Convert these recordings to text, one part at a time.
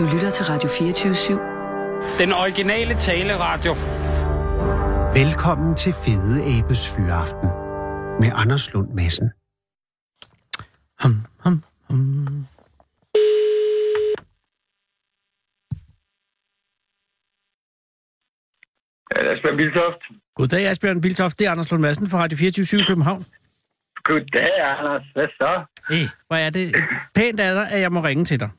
Du lytter til Radio 24-7. Den originale taleradio. Velkommen til Fede Abes Fyraften med Anders Lund Madsen. Hum, hum, hum. Asbjørn Biltoft. Goddag, Asbjørn Biltoft. Det er Anders Lund Madsen fra Radio 24 i København. Goddag, Anders. Hvad så? Hey, hvor er det pænt af dig, at jeg må ringe til dig.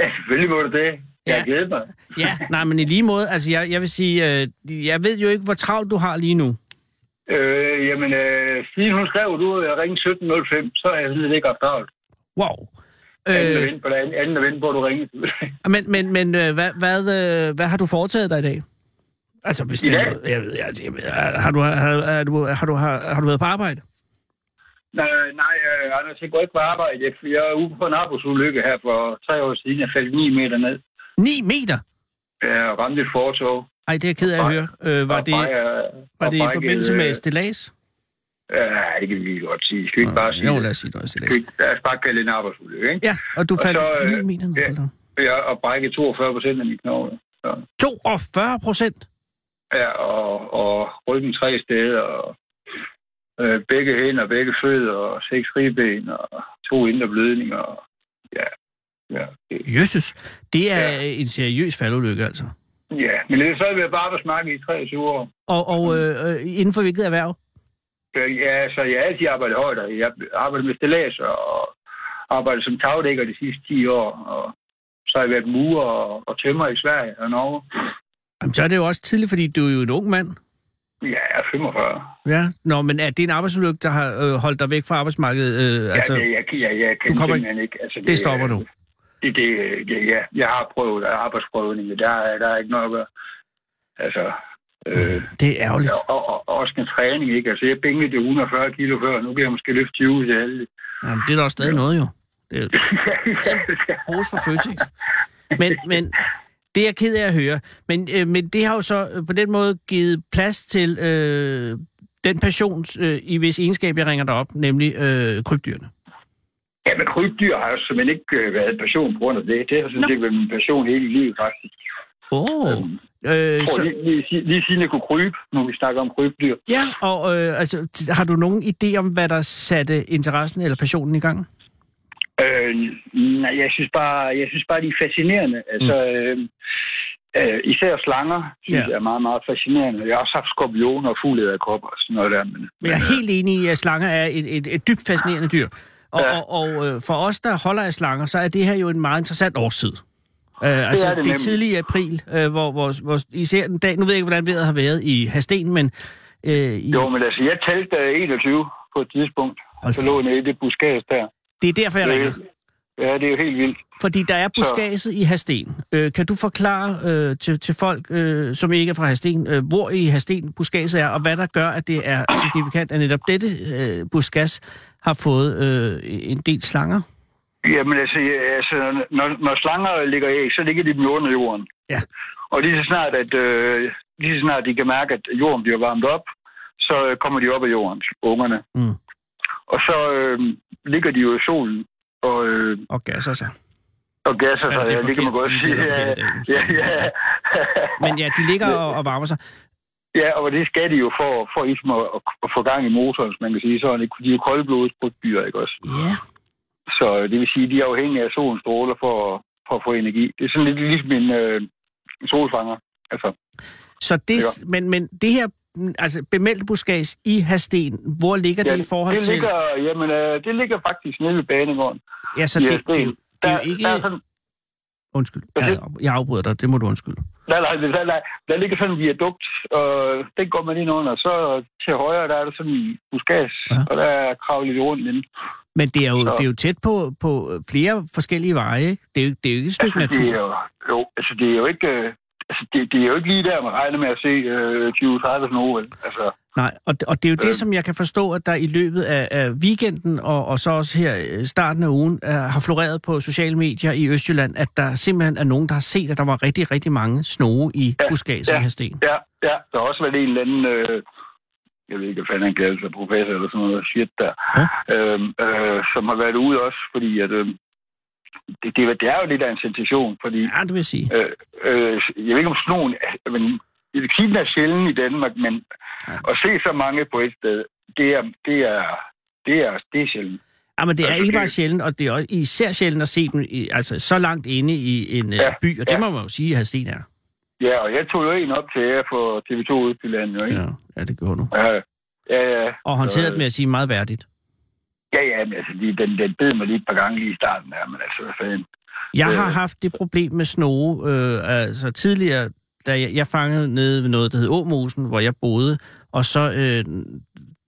Ja, selvfølgelig må du det. Jeg Ja. har glædet mig. Ja, nej, men i lige måde, altså jeg, jeg vil sige, øh, jeg ved jo ikke, hvor travlt du har lige nu. Øh, jamen, øh, siden hun skrev, du jeg ringe 17.05, så er jeg sådan ikke haft travlt. Wow. Anden Øh, øh, på anden, anden at vente på, at du ringer. men men, men øh, hvad, hvad, øh, hvad har du foretaget dig i dag? Altså, hvis I det er dag? noget, jeg, ved, altså, jeg ved, har, du, har, har, du, har, du, har, har du været på arbejde? Nej, nej øh, Anders, jeg går ikke på arbejde. Jeg, jeg er ude på en arbejdsulykke her for tre år siden. Jeg faldt 9 meter ned. 9 meter? Jeg ramte et fortog. Ej, det er jeg ked af at høre. Øh, var Og det, var og det i forbindelse med øh, stillads? Ja, det kan vi godt sige. Skal vi ikke bare sige Jo, det? lad os sige noget Skal stillads. Lad os bare kalde det en arbejdsulykke, ikke? Ja, og du Og faldt så, øh, 9 meter ned. ja. har brækket 42 procent af mine knogler. Så. 42 procent? Ja, og, og ryggen tre steder, og øh, begge hænder, begge fødder, og seks ribben, og to indre blødninger. Og, ja, ja, det, Jesus, det er Ja. en seriøs faldulykke, altså. ja, men det er så været på arbejdsmarkedet i 23 år. Og, og øh, øh, inden for hvilket erhverv? Ja, så jeg har altid arbejdet højt, og jeg arbejder med stillads og arbejdet som tagdækker de sidste 10 år, og så har jeg været murer og, og tømmer i Sverige og Norge. Jamen, så er det jo også tidligt, fordi du er jo en ung mand. Ja, jeg er 45. Ja. Nå, men er det en arbejdsulykke, der har øh, holdt dig væk fra arbejdsmarkedet? Øh, Altså, altså, ja, jeg, jeg, jeg, jeg kan du kommer simpelthen ikke... Altså, det stopper nu. Det, det, det, ja, jeg har prøvet arbejdsprøvning, der, er- der er ikke noget at gøre. Altså, øh, Det er ærgerligt. og, og, og, også en træning, ikke? Altså, jeg bænkede det 140 kilo før, nu kan jeg måske løfte 20 til alle. Jamen, det er da også stadig noget, jo. Det er hos for Føtex. Men, men det er jeg ked af at høre. Men, øh, men det har jo så øh, på den måde givet plads til øh, den passion, øh, i hvis egenskab jeg ringer dig op, nemlig øh, krybdyrene. ja, men krybdyr har jo simpelthen ikke øh, været passion på grund af det. Det har sådan set været min passion hele livet, faktisk. Åh. Oh. Øhm, Øh, tror, så, lige, lige, lige, siden jeg kunne krybe, når vi snakker om krybdyr. ja, og øh, altså, har du nogen idé om, hvad der satte interessen eller passionen i gang? Øh, nej, jeg synes bare, jeg synes bare, de er fascinerende. Altså, øh, øh, især slanger, synes Ja. jeg er meget, meget fascinerende. Jeg har også haft skorpioner og fuglederkopper og sådan noget der. Men, Men jeg er helt enig i, at slanger er et, et, et dybt fascinerende dyr. Og, Ja. og, og øh, for os, der holder af slanger, så er det her jo en meget interessant årstid. Uh, altså, det det, det er tidlig april, uh, hvor, hvor, hvor især en dag, nu ved jeg ikke, hvordan vejret har været i Hasten, men uh, i, jo, men altså, jeg talte øh, 21 på et tidspunkt. Hold Så lå nede i det buskæs der. Det er derfor, jeg Det, ringer. ja, det er jo helt vildt. Fordi der er buskaget i Hasten. Uh, kan du forklare uh, til, til folk, uh, som ikke er fra Hasten, uh, hvor i Hasten buskaget er, og hvad der gør, at det er signifikant, at netop dette uh, buskas har fået uh, en del slanger? Jamen altså, ja, altså når, når slanger ligger æg, så ligger de dem under jorden. Ja. Og lige så snart, at, øh, lige så snart de kan mærke, at jorden bliver varmet op, så øh, kommer de op af jorden, ungerne. Mm. Og så øh, ligger de jo i solen og, øh, Og gasser sig. og gasser Ja, sig. Ja, det kan man godt sige. Ja, ja, ja. Men ja, de ligger og, og varmer sig. ja, og det skal de jo for, for ligesom at, at, få gang i motoren, man kan sige sådan. De er jo koldblodet krybdyr, ikke også? Ja. Så det vil sige, at de er afhængige af solens stråler for, for at få energi. Det er sådan lidt ligesom en øh, solfanger. Altså, Så det, men, men det her altså bemeldte buskage i Hasten, hvor ligger det i forhold det til... ligger, Jamen, øh, det ligger faktisk nede ved banegården. Ja, så det, det, Hadsten. det, det er Der, jo ikke... der, er sådan, Undskyld, jeg, jeg afbryder dig, det må du undskylde. nej, nej, der, der, der ligger sådan en viadukt, og den går man ind under. Så til højre, der er der sådan en buskads, Ja. ja. og der er kravlet rundt inde. Men det er jo, Så- det er jo tæt på, på flere forskellige veje, ikke? Det er jo, det er jo ikke et stykke Altså, det er natur. jo, jo, altså det er jo ikke... Øh, altså, det, det er jo ikke lige der, man regner med at se øh, 20-30 snoge, vel? Altså, Nej, og, det- og det er jo det, Øh. som jeg kan forstå, at der i løbet af, af weekenden, og, og så også her i starten af ugen, uh, har floreret på sociale medier i Østjylland, at der simpelthen er nogen, der har set, at der var rigtig, rigtig mange snoge i ja, buskaget ja. i Hasten. ja, ja, der har også været en eller anden... Øh, jeg ved ikke, hvad fanden han kalder sig, professor eller sådan noget shit der, Ja. øhm, øh, som har været ude også, fordi at, øh, det, det, det er jo lidt af en sensation, fordi Ja, det vil jeg sige. øh, øh, jeg ved ikke om sådan nogen, men Kina er sjældent i Danmark, men at se så mange på et sted, det er, det er, det er, det er sjældent. Ja, men det er altså, ikke bare sjældent, og det er især sjældent at se dem i, altså, så langt inde i en ja, Ja, by, og det ja. må man jo sige, at Hadsten er. Ja, og jeg tog jo en op til jer for TV2 Østjylland, jo, ikke? Ja, ja det gjorde du. Ja, ja, ja. Og håndteret Så, det med at sige meget værdigt. Ja, ja, men altså, de, den, den bed mig lige et par gange lige i starten der, men altså, hvad fanden. Jeg har Øh. haft det problem med snoge, øh, altså tidligere, da jeg, jeg fangede nede ved noget, der hed Åmosen, hvor jeg boede, og så øh,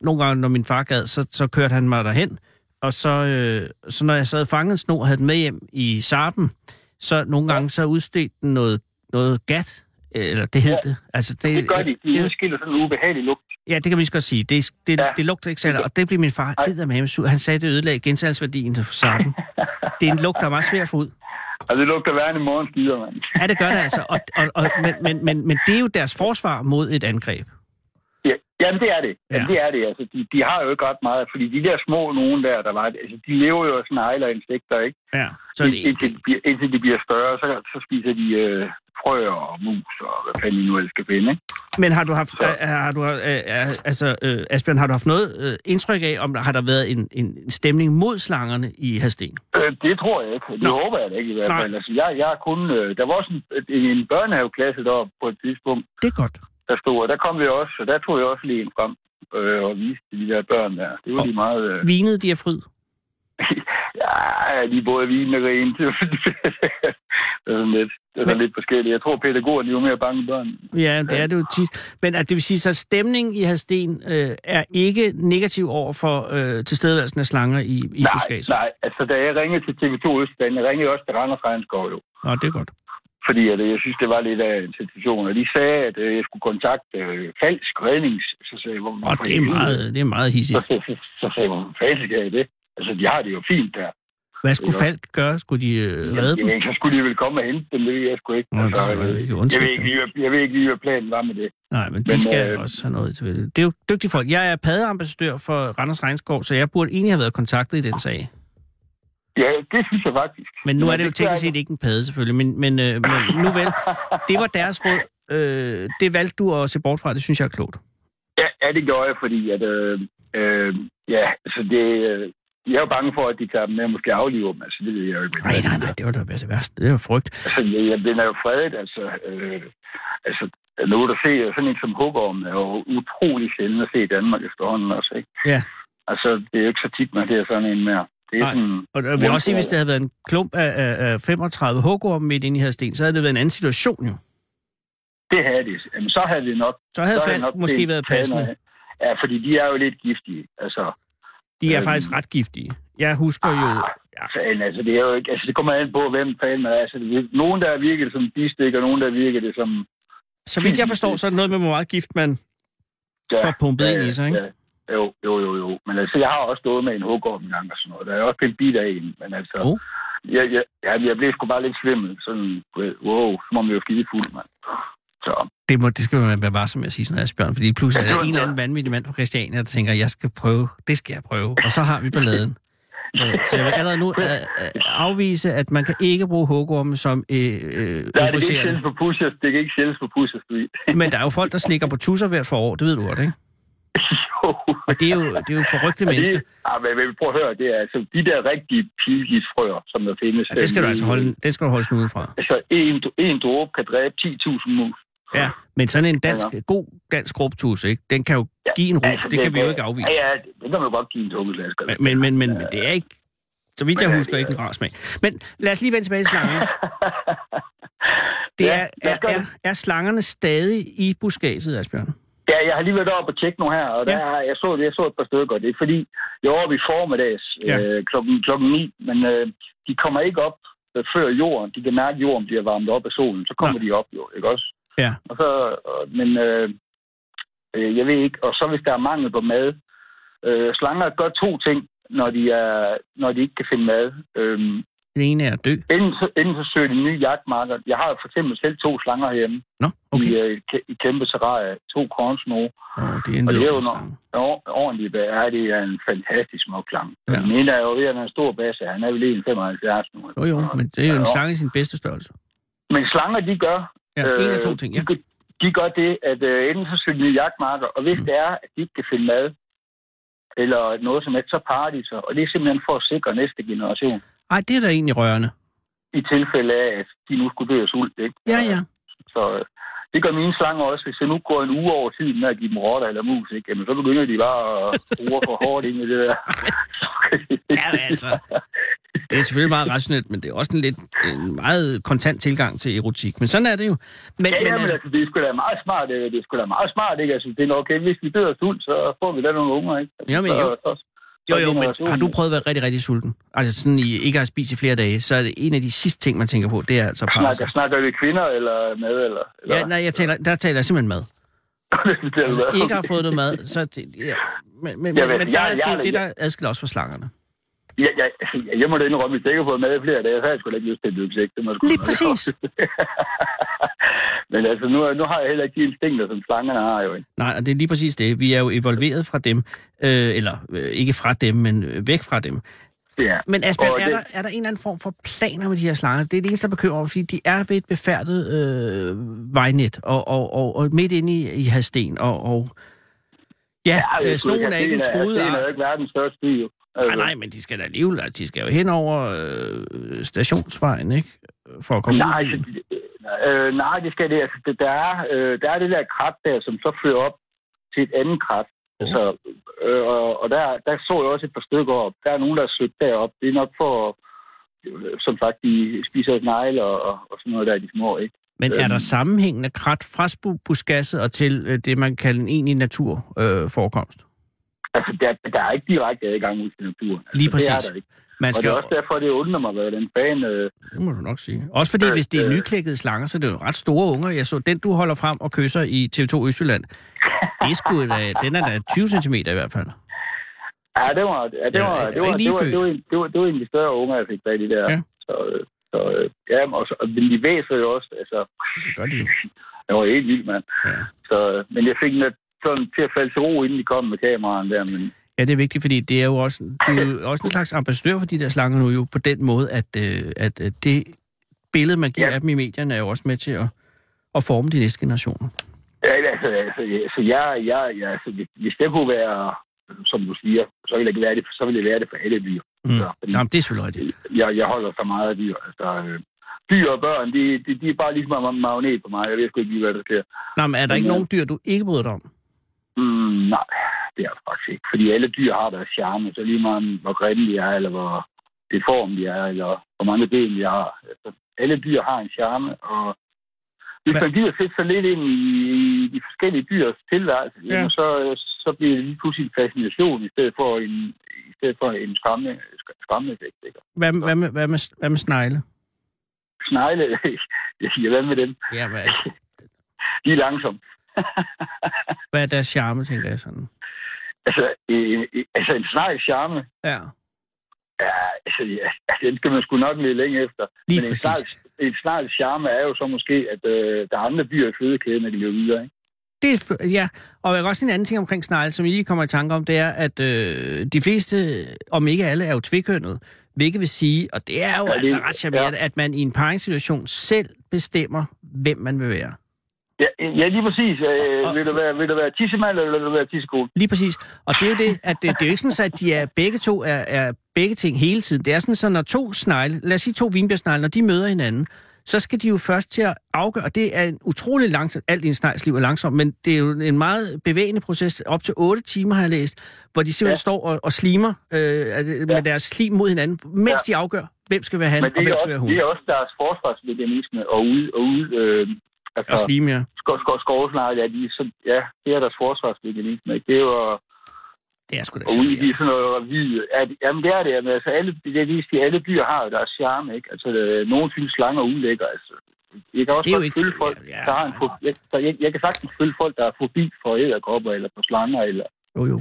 nogle gange, når min far gad, så, så kørte han mig derhen, og så, øh, så når jeg sad og fangede en sno og havde den med hjem i sarpen, så nogle gange så udstedte den noget, noget gat, eller det hed Ja. det. Altså, Det gør de. De udskiller sådan en ubehagelig lugt. ja, det kan man lige så godt sige. Det, det, ja. Det lugter ikke særlig, og det blev min far eddermame sur. Han sagde, det ødelagde gensalgsværdien for sarpen. det er en lugt, der er meget svær at få ud. Og det lugter værre end i morgen skider, mand. Ja, det gør det altså. Og, og, og, men, men, men, men det er jo deres forsvar mod et angreb. Ja, jamen, det er det. Jamen, Ja. det er det. Altså, de, de har jo ikke ret meget, fordi de der små nogen der, der var, altså, de lever jo af snegler og insekter, ikke? Ja. Så det, indtil, de bliver, indtil de bliver større, så, så spiser de øh, frøer og mus og hvad fanden de nu ellers skal finde, ikke? men har du haft, Så. har du, øh, altså, øh, Asbjørn, har du haft noget øh, indtryk af, om der har der været en, en stemning mod slangerne i Hadsten? Øh, det tror jeg ikke. Det Nå. håber jeg da ikke i hvert Nej. fald. Altså, jeg, jeg kun... Øh, der var også en, en børnehaveklasse deroppe på et tidspunkt, Det er godt. Der stod, og der kom vi også, og der tog jeg også lige en frem øh, og viste de der børn der. Det var Og- de meget... Øh, Vinede de er fryd? ja, de både vine og rene. det er sådan lidt, det er sådan lidt forskelligt. Jeg tror, pædagogerne er jo mere bange børn. Ja, det er det jo tit. Men at det vil sige, så stemningen i Hadsten øh, er ikke negativ over for øh, tilstedeværelsen af slanger i, i nej, buskaget? nej, altså da jeg ringede til TV2 Østland, jeg ringede også til Randers Regnskov jo. Nå, det er godt. Fordi at, øh, jeg synes, det var lidt af en situation. Og de sagde, at øh, jeg skulle kontakte øh, falsk rednings. Så sagde jeg, hvor, hvorfor det er meget, det er meget hissigt. så, så, så sagde jeg, hvor fanden skal jeg det? Altså, de har det jo fint der. Hvad skulle Falk gøre? Skulle de øh, redde dem? Jeg, så skulle de vel komme og hente dem, det ved jeg sgu ikke. Nå, altså, jeg jeg, ved ikke lige, hvad- jeg ved ikke lige, hvad planen var med det. Nej, men de Men, skal øh, også have noget til det. Det er jo dygtige folk. Jeg er paddeambassadør for Randers Regnskov, så jeg burde egentlig have været kontaktet i den sag. Ja, det synes jeg faktisk. Men nu er det jo teknisk set ikke en padde, selvfølgelig. Men, men, øh, men nu vel, det var deres råd. Øh, det valgte du at se bort fra. Det synes jeg er klogt. Ja, ja, det gjorde jeg, fordi at, øh, øh, ja, altså det, øh, jeg er jo bange for, at de tager dem med og måske afliver dem. Altså, det ved jeg jo ikke. Nej, nej, nej, det var da det værste. Det var frygt. Altså, jeg, jeg, er jo fredet, altså, øh, altså, nu er der se, sådan en som hugorm er jo utrolig sjældent at se i Danmark efterhånden også, ikke? Ja. Altså, det er jo ikke så tit, man ser sådan en mere. Det er Nej. sådan, Og jeg vil også sige, hvis det havde været en klump af, af, af 35 hugorme midt inde i Hadsten, så havde det været en anden situation jo. det havde det. Jamen, så havde det nok... Så havde så Falk nok måske været passende. Ja, fordi de er jo lidt giftige. Altså, De er Øhm. faktisk ret giftige. Jeg husker jo... Ja. Fanden, altså, det er jo ikke, altså, det kommer an på, hvem fanden man er. Altså, det nogen, der virker det som bistik, og nogen, der virker det som... Så vidt jeg forstår, så er det noget med, hvor meget gift man Ja, får pumpet ind i sig, ikke? Ja. Jo, jo, jo, jo. Men altså, jeg har også stået med en hugorm en gang og sådan noget. Der er også blevet bit af en, men altså... Oh. Jeg, jeg, jeg, jeg blev sgu bare lidt svimmel. Sådan, wow, så må man jo skide fuld, mand. Så, Det, må, det skal man være varsom med at sige sådan noget, Asbjørn, fordi pludselig er Ja, det der en eller anden vanvittig mand fra Christiania, der tænker, jeg skal prøve, det skal jeg prøve, og så har vi balladen. Så jeg vil allerede nu øh, øh, afvise, at man kan ikke bruge hugorme som øh, øh, er det ikke euforiserende. sjældent på Pusher, det kan ikke sjældent på Pusher Street. Men der er jo folk, der slikker på tusser hvert for år, det ved du godt, ikke? jo. Og det er jo, det er jo forrygte mennesker. det, ah, men, men prøv at høre, det er altså de der rigtige pilgiftsfrøer, som der findes. Ja, det skal du altså holde, det skal du holde snuden fra. Altså, en, en dråbe kan dræbe 10.000 mus. Ja, men sådan en dansk, god dansk råbtus, ikke? Den kan jo give en rus, det kan vi jo ikke afvise. Altså, Ja, ja, det kan man jo godt give en tungeslasker. Men, men, men, men det er ikke, så vidt jeg Men, øh, husker, ikke en rar smag. Men lad os lige vende tilbage til slangerne. Det Ja, er, lad er, er, er slangerne stadig i buskaget, Asbjørn? Ja, jeg har lige været oppe og tjekke nu her, og der, Ja. ja. jeg, så, jeg så et par stykker. Det er fordi, jeg var oppe i formiddags Ja. ja. øh, klokken, klokken 9, men øh, de kommer ikke op øh, før jorden. De kan mærke, at jorden bliver varmet op af solen. Så kommer Nej. de op, jo, ikke også? Ja. Og så, øh, men øh, øh, jeg ved ikke, og så hvis der er mangel på mad, øh, slanger gør to ting, når de, er, når de ikke kan finde mad. Øh, Den ene er at dø. Enten så, enten så søger de nye jagtmarker. Jeg har for eksempel selv to slanger hjemme Nå, okay. i, øh, kæ- i kæmpe terrarie. To kornsnoge. Åh, det er en Og det er jo vidunderlig noget ordentligt. Det er, det er en fantastisk smuk klang. Ja. Ja. Den ene er jo ved at være en stor basse. Han er vel 1,75 nu. Jo, jo, men det er jo en Ja, slange i sin bedste størrelse. Men slanger, de gør... Ja, en af to ting, ja. De, gør- de gør det, at øh, enten så søger de nye jagtmarker, og hvis mm. det er, at de ikke kan finde mad, eller noget som helst, så parer de sig. Og det er simpelthen for at sikre næste generation. Ej, det er da egentlig rørende. I tilfælde af, at de nu skulle dø af sult. Ikke? Ja, ja. Så øh, det gør mine slanger også. Hvis jeg nu går en uge over tiden med at give dem rotter eller mus, ikke? Jamen, så begynder de bare at bruge for hårdt ind i det der. Ja, altså. Det er selvfølgelig meget rationelt, men det er også en lidt en meget kontant tilgang til erotik. Men sådan er det jo. Men, Ja, ja, men altså, altså, det er sgu da meget smart. øh, Det er sgu da meget smart, ikke? Altså, det er nok okay. Hvis vi dør af sult, så får vi da nogle unger, ikke? Altså, Jamen, så, jo. Så, jo, jo, men har du prøvet at være rigtig, rigtig sulten? Altså sådan, I ikke har spist i flere dage, så er det en af de sidste ting, man tænker på, det er altså parser. Snakker, snakker vi kvinder eller mad, eller? eller? Ja, nej, jeg taler, der taler jeg simpelthen mad. det Altså, ikke har fået noget mad, så... Det, ja. Men, men, Jeg men, ved, men der, jeg- jeg- det det, der adskiller os fra slangerne. Ja, ja, altså, jeg må da indrømme, hvis jeg ikke har fået mad i flere dage, så har jeg sgu da ikke lyst til at dykke jeg sgu Lige præcis. Men altså, nu, nu har jeg heller ikke de instinkter, som slangerne har jo. Ikke? Nej, og det er lige præcis det. Vi er jo evolveret fra dem, øh, eller øh, ikke fra dem, men øh, væk fra dem. Ja. Men Asbjørn, Og er, det- der, er der en eller anden form for planer med de her slanger? Det er det eneste, der bekymrer mig, fordi de er ved et befærdet øh, vejnet, og, og, og, og midt inde i, i Hadsten, og, og ja, ja øh, snogen er ikke en truet Det er jo ikke verdens største by, jo. Altså, Nej, nej, men de skal da alligevel, altså, de skal jo hen over øh, stationsvejen, ikke? For at komme nej, ud. altså, øh, nej, det skal det. Altså, det der, er, øh, der er det der krat der, som så fører op til et andet krat. Altså, øh, og, og der, der så jeg også et par stykker op. Der er nogen, der er søgt derop. Det er nok for, øh, som sagt, de spiser negle og, og, og sådan noget der, de små, ikke? Men er der øhm. sammenhængende krat fra buskasset og til øh, det, man kalder en egentlig naturforekomst? Altså, der, der er ikke direkte adgang ud til naturen. Altså, Lige Det er præcis. der ikke. Man Og skal det er også derfor, det undrer mig, hvad den fan... Øh, Det må du nok sige. Også fordi, Øh, hvis det er øh. nyklækkede slanger, så er det jo ret store unger. Jeg så den, du holder frem og kysser i TV2 Østjylland. Det er sgu da, den er da 20 cm i hvert fald. ja, det var, ja, det var, det var, det var, det var, en- det var, det var en af de større unger, jeg fik fat i der. Ja. Så, øh, så øh, ja, og, så, og men de væser jo også, altså, Det gør de jo. det var helt vildt, mand. Ja. Så, men jeg fik at- sådan til at falde til ro, inden de kom med kameraen der, men Ja, det er vigtigt, fordi det er jo også, du er jo også en slags ambassadør for de der slanger nu jo, på den måde, at, øh, at øh, det billede, man giver Ja. af dem i medierne, er jo også med til at, at forme de næste generationer. Ja, altså, altså, altså jeg, jeg, jeg, altså, hvis- det kunne være, som du siger, så ville det være det, så ville det være det for alle dyr. Mm. Så, fordi Jamen, det er selvfølgelig rigtigt. jeg, jeg holder så meget af dyr. Altså, øh, dyr og børn, de, de, de er bare ligesom en magnet på mig. Jeg ved sgu ikke lige, hvad der sker. Nå, men er der ikke Ja. nogen dyr, du ikke bryder dig om? Mm, nej, det er det faktisk ikke. Fordi alle dyr har deres charme, så lige meget hvor grimme de er, eller hvor deform de er, eller hvor mange ben de har. Altså, alle dyr har en charme, og hvis man gider sætte sig lidt ind i, de forskellige dyrs tilværelse, Ja. så, så bliver det lige pludselig en fascination, i stedet for en, i stedet for en skræmmende, sk- skræmmende effekt. Ikke? Hvad, hvad, med, hvad, med, hvad med snegle? Snegle, jeg siger, hvad med dem? Ja, hvad, De er langsomme. hvad er deres charme, tænker jeg sådan? Altså, en, en- altså en snegl charme, Ja, Ja, altså, ja, altså, den skal man sgu nok lede længe efter. Lige Men en snart, en snart charme er jo så måske, at øh, der er andre dyr i fødekæden, når de lever videre. Ikke? det er, ja. Og jeg kan også en anden ting omkring snegle, som jeg lige kommer i tanke om, det er, at øh, de fleste, om ikke alle, er jo tvikønnede. Hvilket vil sige, og det er jo ja, Ja, det- altså ret charmerende, ja. at man i en paringssituation selv bestemmer, hvem man vil være. Ja, ja lige præcis. Øh, Og- vil, du være, vil du være tissemand, eller vil du være tissekone? Lige præcis. Og det er jo det, at det, det er jo ikke sådan, så, at de er begge to er, er begge ting hele tiden. Det er sådan, så når to snegle, lad os sige to vinbjergsnegle, når de møder hinanden, så skal de jo først til at afgøre, og det er en utrolig langsomt, alt i en snegls liv er langsomt, men det er jo en meget bevægende proces, op til 8 timer har jeg læst, hvor de simpelthen ja. Står og, og slimer øh, altså, med Ja. deres slim mod hinanden, mens ja. De afgør, hvem skal være han, og hvem er, skal være også, hun. det er også deres forsvarsmekanisme og ude, og ude øh, Og altså, slime, ja. skov, skov, skovsnegle, ja, de, er så, ja, det er deres forsvarsmekanisme. Det er jo Det er sgu da og ude i sådan noget. Ja, det- jamen, det er det. Men altså, alle, det er lige, alle dyr har jo deres charme, ikke? Altså, øh, nogen synes slanger er ulækker, altså. Jeg kan også er godt ikke- følge folk, ja, der har en ja. Jeg, jeg, jeg, kan sagtens følge folk, der har fobi for æderkopper eller for slanger, eller Jo, jo.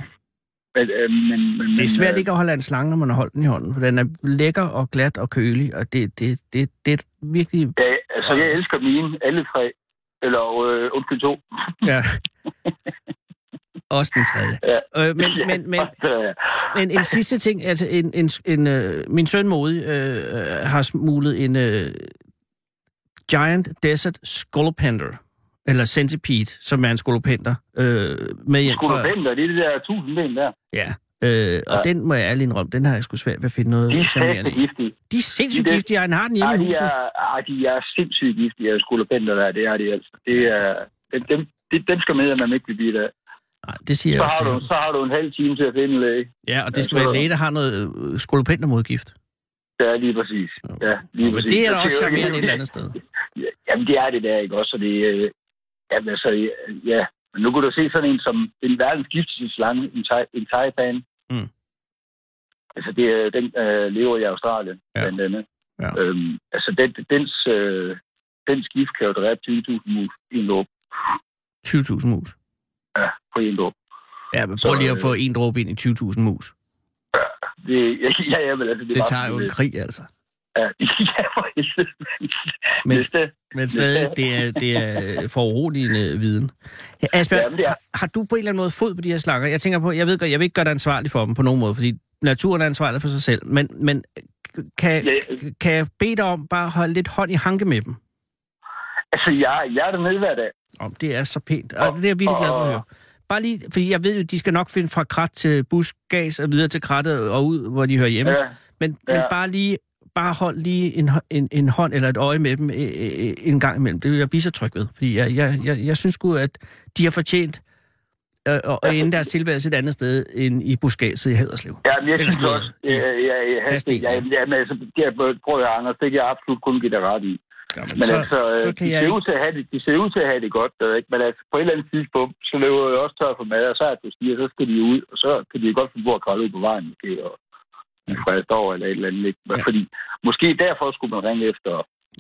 Men, øh, men, men, Det er svært øh, ikke at holde en slange, når man har holdt den i hånden, for den er lækker og glat og kølig, og det, det, det, det er virkelig... Ja, altså, jeg elsker mine, alle tre. Eller, øh, undskyld, to. Ja. Også den tredje. Ja. Øh, men, men, men, Ja. men en sidste ting, altså en, en, en, øh, min søn Modi øh, øh, har smuglet en øh, Giant Desert Scolopender, eller Centipede, som er en skolopender, øh, med hjem fra... Det er det der tusindben der. Ja, øh, og Ja. den må jeg ærligt indrømme, den har jeg sgu svært ved at finde noget De er i. giftige. De er sindssygt De er- giftige, og han har den hjemme i huset. er, ej, de er sindssygt giftige, skolopender der. Det er de altså. Det er, dem, dem, de- dem skal med, at man ikke vil blive der. Nej, det siger jeg Så også har, du, så har du en halv time til at finde en læge. Ja, og det Ja, skal så- være en læge, der har noget øh, skolopendermodgift. Ja, lige præcis. Ja, lige Men præcis. det er da Jeg også charmerende et eller andet sted. Ja, Jamen, det er det der, ikke også? Så det, øh, jamen, altså, ja. Men nu kunne du se sådan en som den verdens giftigste slange, en, thai, en taipan. Altså, det, den øh, lever i Australien, Ja. ja. blandt andet. Ja. Øhm, altså, den, dens, øh, dens gift kan jo dræbe 20.000 mus i en låb. 20.000 mus. Ja, på en låb. Ja, men prøv lige at øh, få en dråbe ind i 20.000 mus. Det, ja, ja, men altså, det, Det tager jo en krig, altså. Ja, ja, for. Men- det, Men stadig, det er, det er foruroligende viden. Asbjørn, det er- har, har du på en eller anden måde fod på de her slanger? Jeg tænker på, jeg ved godt, jeg vil ikke gøre dig ansvarlig for dem på nogen måde, fordi naturen er ansvarlig for sig selv. Men, men kan, Ja. kan jeg bede dig om bare at holde lidt hånd i hanke med dem? altså, jeg, jeg er dernede hver dag. Om det er så pænt, og Og- det er jeg virkelig glad for at høre. Bare lige, fordi jeg ved jo, de skal nok finde fra krat til busgas og videre til krattet og ud, hvor de hører hjemme. Ja, Men, ja. men bare lige bare hold lige en, en, en hånd eller et øje med dem øh, øh, en gang imellem. Det vil jeg blive så tryg ved. Fordi jeg, jeg, jeg, jeg synes sgu, at de har fortjent øh, at at ende deres tilværelse et andet sted end i buskaget i Haderslev. Ja, men jeg synes også, ja, ja, ja, Hastigt, ja, ja. ja, men altså, det er, prøv at Anders, det kan jeg absolut kun give dig ret i. Jamen, Men så, altså, så øh, de, jeg ser ikke... ud til at have det, de ser ud til at have det godt, der, ikke? men altså, på et eller andet tidspunkt, så løber jeg også tør for mad, og så er det stiger, så skal de ud, og så kan de jo godt finde på at kravle ud på vejen, måske, og de frist over eller et eller andet. Ikke? Men Ja. Fordi, måske derfor skulle man ringe efter...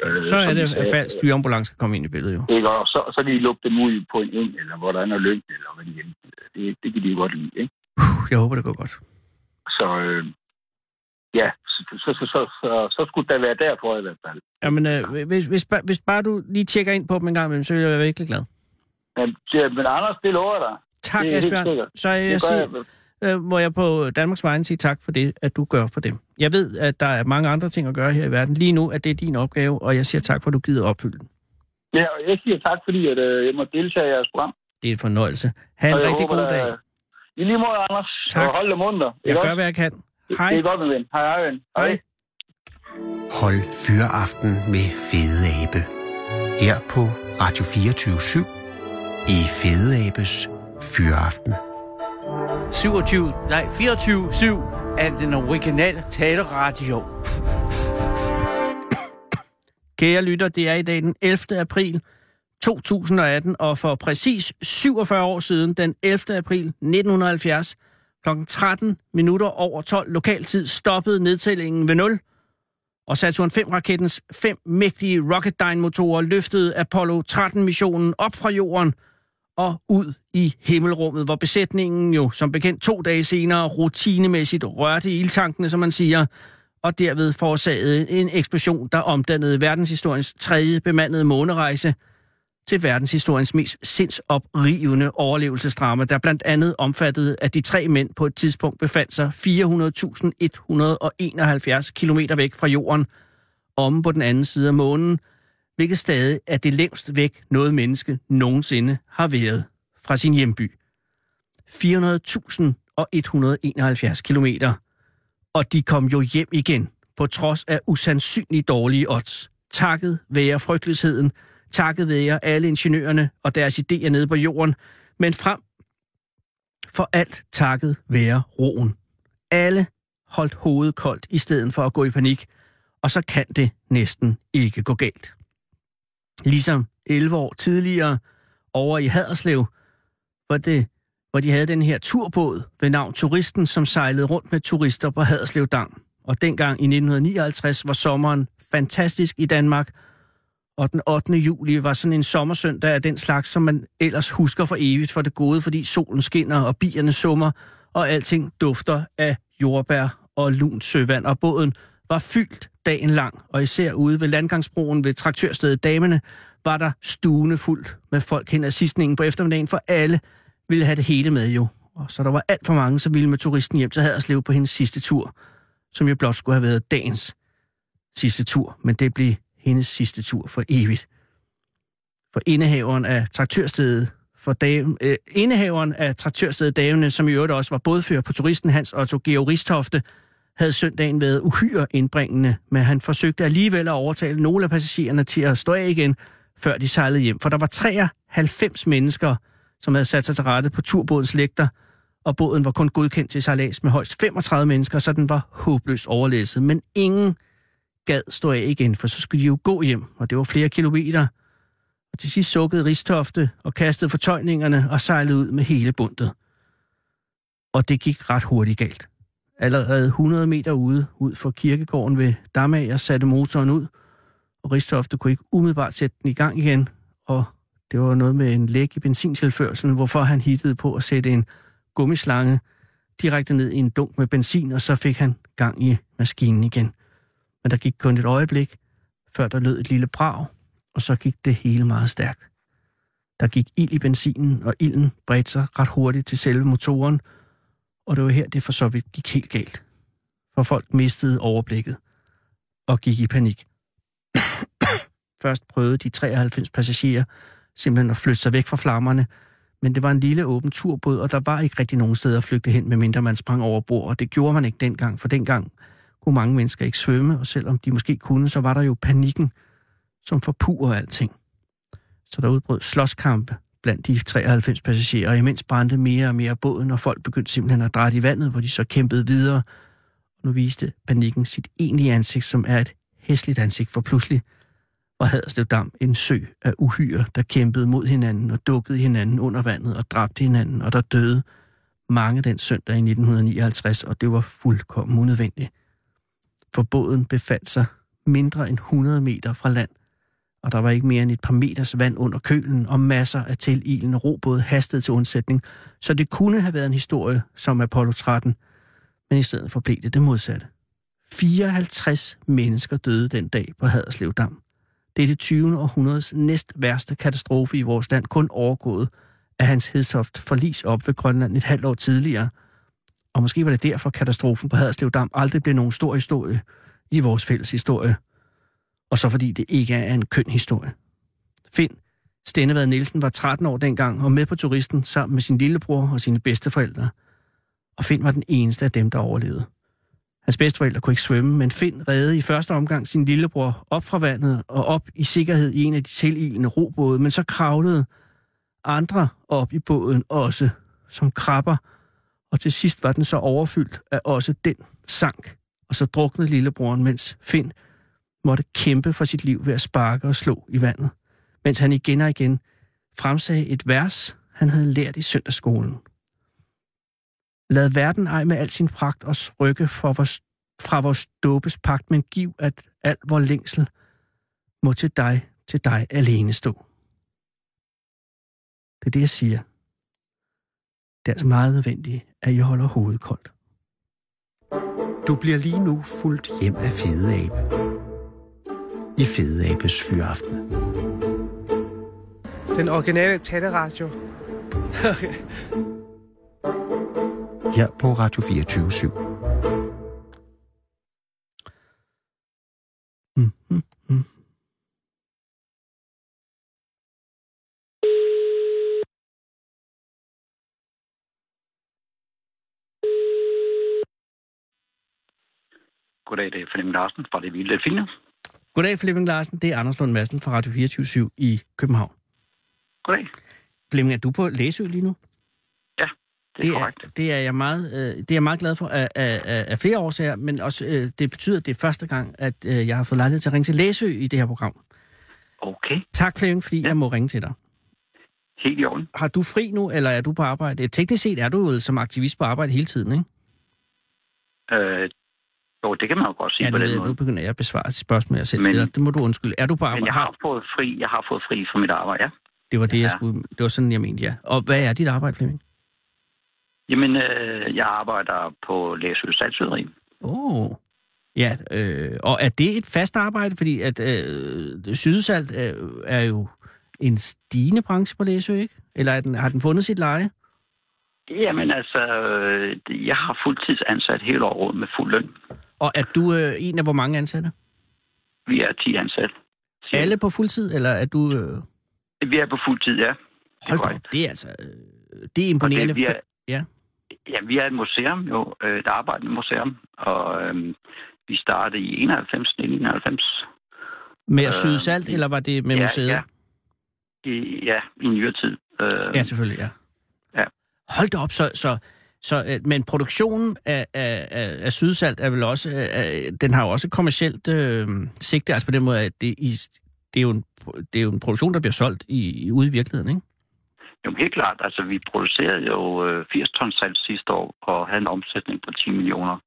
Øh, Så er det, de at falsk dyreambulance kan komme ind i billedet, jo. Ikke? Og så, så kan de lukke dem ud på en eng, eller hvor der er noget lyng, eller hvad de vil. Det, det kan de jo godt lide, ikke? Jeg håber, det går godt. Så øh, ja, så, så, så, så, så, skulle det være derfor i hvert fald. Jamen, øh, hvis, hvis, bare- hvis bare du lige tjekker ind på dem en gang imellem, så vil jeg være virkelig glad. Men, ja, men Anders, det lover jeg dig. Tak, Asbjørn. Så jeg Det gør siger, jeg. Øh, må jeg på Danmarks vegne sige tak for det, at du gør for dem. Jeg ved, at der er mange andre ting at gøre her i verden. Lige nu er det din opgave, og jeg siger tak for, at du gider opfylde den. Ja, og jeg siger tak, fordi at, øh, jeg må deltage i jeres program. Det er en fornøjelse. Ha' en jeg rigtig håber, god dag. I lige måde, Anders. Tak. Og hold dig munter. Jeg gør, hvad jeg kan. Hej. Det er godt, min ven. Hej, hej, ven. Hej. Hold Fyraften med Fede Abe. Her på Radio 24 i Fede Abes Fyraften. 27, nej, 24-7 af den originale taleradio. Kære lytter, det er i dag den 11. april 2018, og for præcis 47 år siden, den 11. april 1970, kl. 13 minutter over 12 lokaltid, stoppede nedtællingen ved 0, og Saturn 5-rakettens fem mægtige Rocketdyne-motorer løftede Apollo 13-missionen op fra jorden og ud i himmelrummet, hvor besætningen jo som bekendt to dage senere rutinemæssigt rørte ildtankene, som man siger, og derved forårsagede en eksplosion, der omdannede verdenshistoriens tredje bemandede månerejse til verdenshistoriens mest sindsoprivende overlevelsesdrama, der blandt andet omfattede, at de tre mænd på et tidspunkt befandt sig 400.171 km væk fra jorden, om på den anden side af månen, hvilket stadig er det længst væk noget menneske nogensinde har været fra sin hjemby. 400.171 kilometer og de kom jo hjem igen, på trods af usandsynligt dårlige odds. Takket være frygteligheden, takket være alle ingeniørerne og deres idéer nede på jorden, men frem for alt takket være roen. Alle holdt hovedet koldt i stedet for at gå i panik, og så kan det næsten ikke gå galt. Ligesom 11 år tidligere over i Haderslev, hvor, det, hvor de havde den her turbåd ved navn Turisten, som sejlede rundt med turister på Haderslev Dam. Og dengang i 1959 var sommeren fantastisk i Danmark, og den 8. juli var sådan en sommersøndag af den slags, som man ellers husker for evigt for det gode, fordi solen skinner og bierne summer, og alting dufter af jordbær og lunt søvand, og båden var fyldt dagen lang, og især ude ved landgangsbroen ved traktørstedet Damene, var der stuende fuldt med folk hen ad sidstningen på eftermiddagen, for alle ville have det hele med jo. Og så der var alt for mange, som ville med turisten hjem til Haderslev på hendes sidste tur, som jo blot skulle have været dagens sidste tur, men det blev hendes sidste tur for evigt. For indehaveren af traktørstedet for dame, øh, indehaveren af traktørstedet Davene, som i øvrigt også var bådfører på turisten Hans Otto Georg Ristofte, havde søndagen været uhyre indbringende, men han forsøgte alligevel at overtale nogle af passagererne til at stå af igen, før de sejlede hjem. For der var 93 mennesker, som havde sat sig til rette på turbådens lægter, og båden var kun godkendt til sejlads med højst 35 mennesker, så den var håbløst overlæsset. Men ingen gad stå af igen, for så skulle de jo gå hjem, og det var flere kilometer. Og til sidst sukkede Ristofte og kastede fortøjningerne og sejlede ud med hele bundet. Og det gik ret hurtigt galt. Allerede 100 meter ude, ud for kirkegården ved Damager, satte motoren ud, og Ristofte kunne ikke umiddelbart sætte den i gang igen, og det var noget med en læk i benzintilførselen, hvorfor han hittede på at sætte en gummislange direkte ned i en dunk med benzin, og så fik han gang i maskinen igen. Men der gik kun et øjeblik, før der lød et lille brag, og så gik det hele meget stærkt. Der gik ild i benzinen, og ilden bredte sig ret hurtigt til selve motoren, og det var her, det for så vidt gik helt galt. For folk mistede overblikket og gik i panik. Først prøvede de 93 passagerer simpelthen at flytte sig væk fra flammerne, men det var en lille åben turbåd, og der var ikke rigtig nogen steder at flygte hen, medmindre man sprang over bord, og det gjorde man ikke dengang, for dengang kunne mange mennesker ikke svømme, og selvom de måske kunne, så var der jo panikken, som forpurer alting. Så der udbrød slåskampe blandt de 93 passagerer, og imens brændte mere og mere båden, og folk begyndte simpelthen at dreje i vandet, hvor de så kæmpede videre. Nu viste panikken sit egentlige ansigt, som er et hæsligt ansigt, for pludselig var Haderslev Dam en sø af uhyre, der kæmpede mod hinanden og dukkede hinanden under vandet og dræbte hinanden, og der døde mange den søndag i 1959, og det var fuldkommen unødvendigt. For båden befandt sig mindre end 100 meter fra land, og der var ikke mere end et par meters vand under kølen, og masser af tililende robåde hastede til undsætning, så det kunne have været en historie som Apollo 13, men i stedet for blev det det modsatte. 54 mennesker døde den dag på Haderslev Dam. Det er det 20. århundredes næst værste katastrofe i vores land, kun overgået af Hans Hedsoft forlis op ved Grønland et halvt år tidligere. Og måske var det derfor, katastrofen på Haderslev Dam aldrig blev nogen stor historie i vores fælles historie. Og så fordi det ikke er en køn historie. Find Stennevad Nielsen var 13 år dengang og med på turisten sammen med sin lillebror og sine bedsteforældre. Og Finn var den eneste af dem, der overlevede. Hans bedsteforældre kunne ikke svømme, men Finn redde i første omgang sin lillebror op fra vandet og op i sikkerhed i en af de tililende robåde, men så kravlede andre op i båden også, som krabber, og til sidst var den så overfyldt, at også den sank, og så druknede lillebroren, mens Finn måtte kæmpe for sit liv ved at sparke og slå i vandet, mens han igen og igen fremsagde et vers, han havde lært i søndagsskolen. Lad verden ej med al sin pragt os rykke fra vores, fra vores dåbes pagt, men giv, at al vor længsel må til dig, til dig alene stå. Det er det, jeg siger. Det er altså meget nødvendigt, at I holder hovedet koldt. Du bliver lige nu fuldt hjem af Fede Abe. I Fede Abes Fyraften. Den originale taleradio. okay. Her på Radio 24 /7. Mm, mm, mm. Goddag, det er Flemming Larsen fra Det Vilde Delfiner. Goddag, Flemming Larsen. Det er Anders Lund Madsen fra Radio 24 i København. Goddag. Flemming, er du på Læsø lige nu? Ja, det er det korrekt. er, det er jeg meget, øh, det er jeg meget glad for af, af, af, af flere årsager, men også øh, det betyder, at det er første gang, at øh, jeg har fået lejlighed til at ringe til Læsø i det her program. Okay, Tak, Flemming, fordi ja. jeg må ringe til dig. helt i orden. Har du fri nu, eller er du på arbejde? Teknisk set er du jo som aktivist på arbejde hele tiden, ikke? Øh, jo, det kan man jo godt sige Ja, på den jeg- måde. nu begynder jeg at besvare et spørgsmål, jeg selv Men- stiller. Det må du undskylde. Er du på Men arbejde? jeg har fået fri, jeg har fået fri fra mit arbejde, ja. Det var det, jeg Ja. skulle... Det var sådan, jeg mente, ja. Og hvad er dit arbejde, Flemming? Jamen, øh, jeg arbejder på Læsø Salgsyderi. Åh. Oh. Ja, øh, og er det et fast arbejde? Fordi at øh, sydsalt er, er jo en stigende branche på Læsø, ikke? Eller er den, har den fundet sit leje? Jamen altså, øh, jeg har fuldtidsansat hele året med fuld løn. Og er du øh, en af hvor mange ansatte? Vi er 10 ansatte. cirka. Alle på fuldtid, eller er du... Øh... Vi er på fuld tid, ja. Hold da, det er altså... Øh, det er imponerende. Det, vi er, Ja. Ja, vi er et museum jo, øh, et arbejdende museum, og øh, vi startede i 91, 1991. Med øh, at syde salt, eller var det med ja, museet? Ja, i, ja, i nyere tid. Øh, ja selvfølgelig, ja. Ja. Hold da op, så... så så, øh, men produktionen af, af, af, af sydsalt er vel også, øh, den har jo også et kommercielt øh, sigte, altså på den måde, at det, i, det, er jo en, det er jo en produktion, der bliver solgt i, i, ude i virkeligheden, ikke? Jo, helt klart. Altså, vi producerede jo øh, 80 ton salt sidste år, og havde en omsætning på 10 millioner.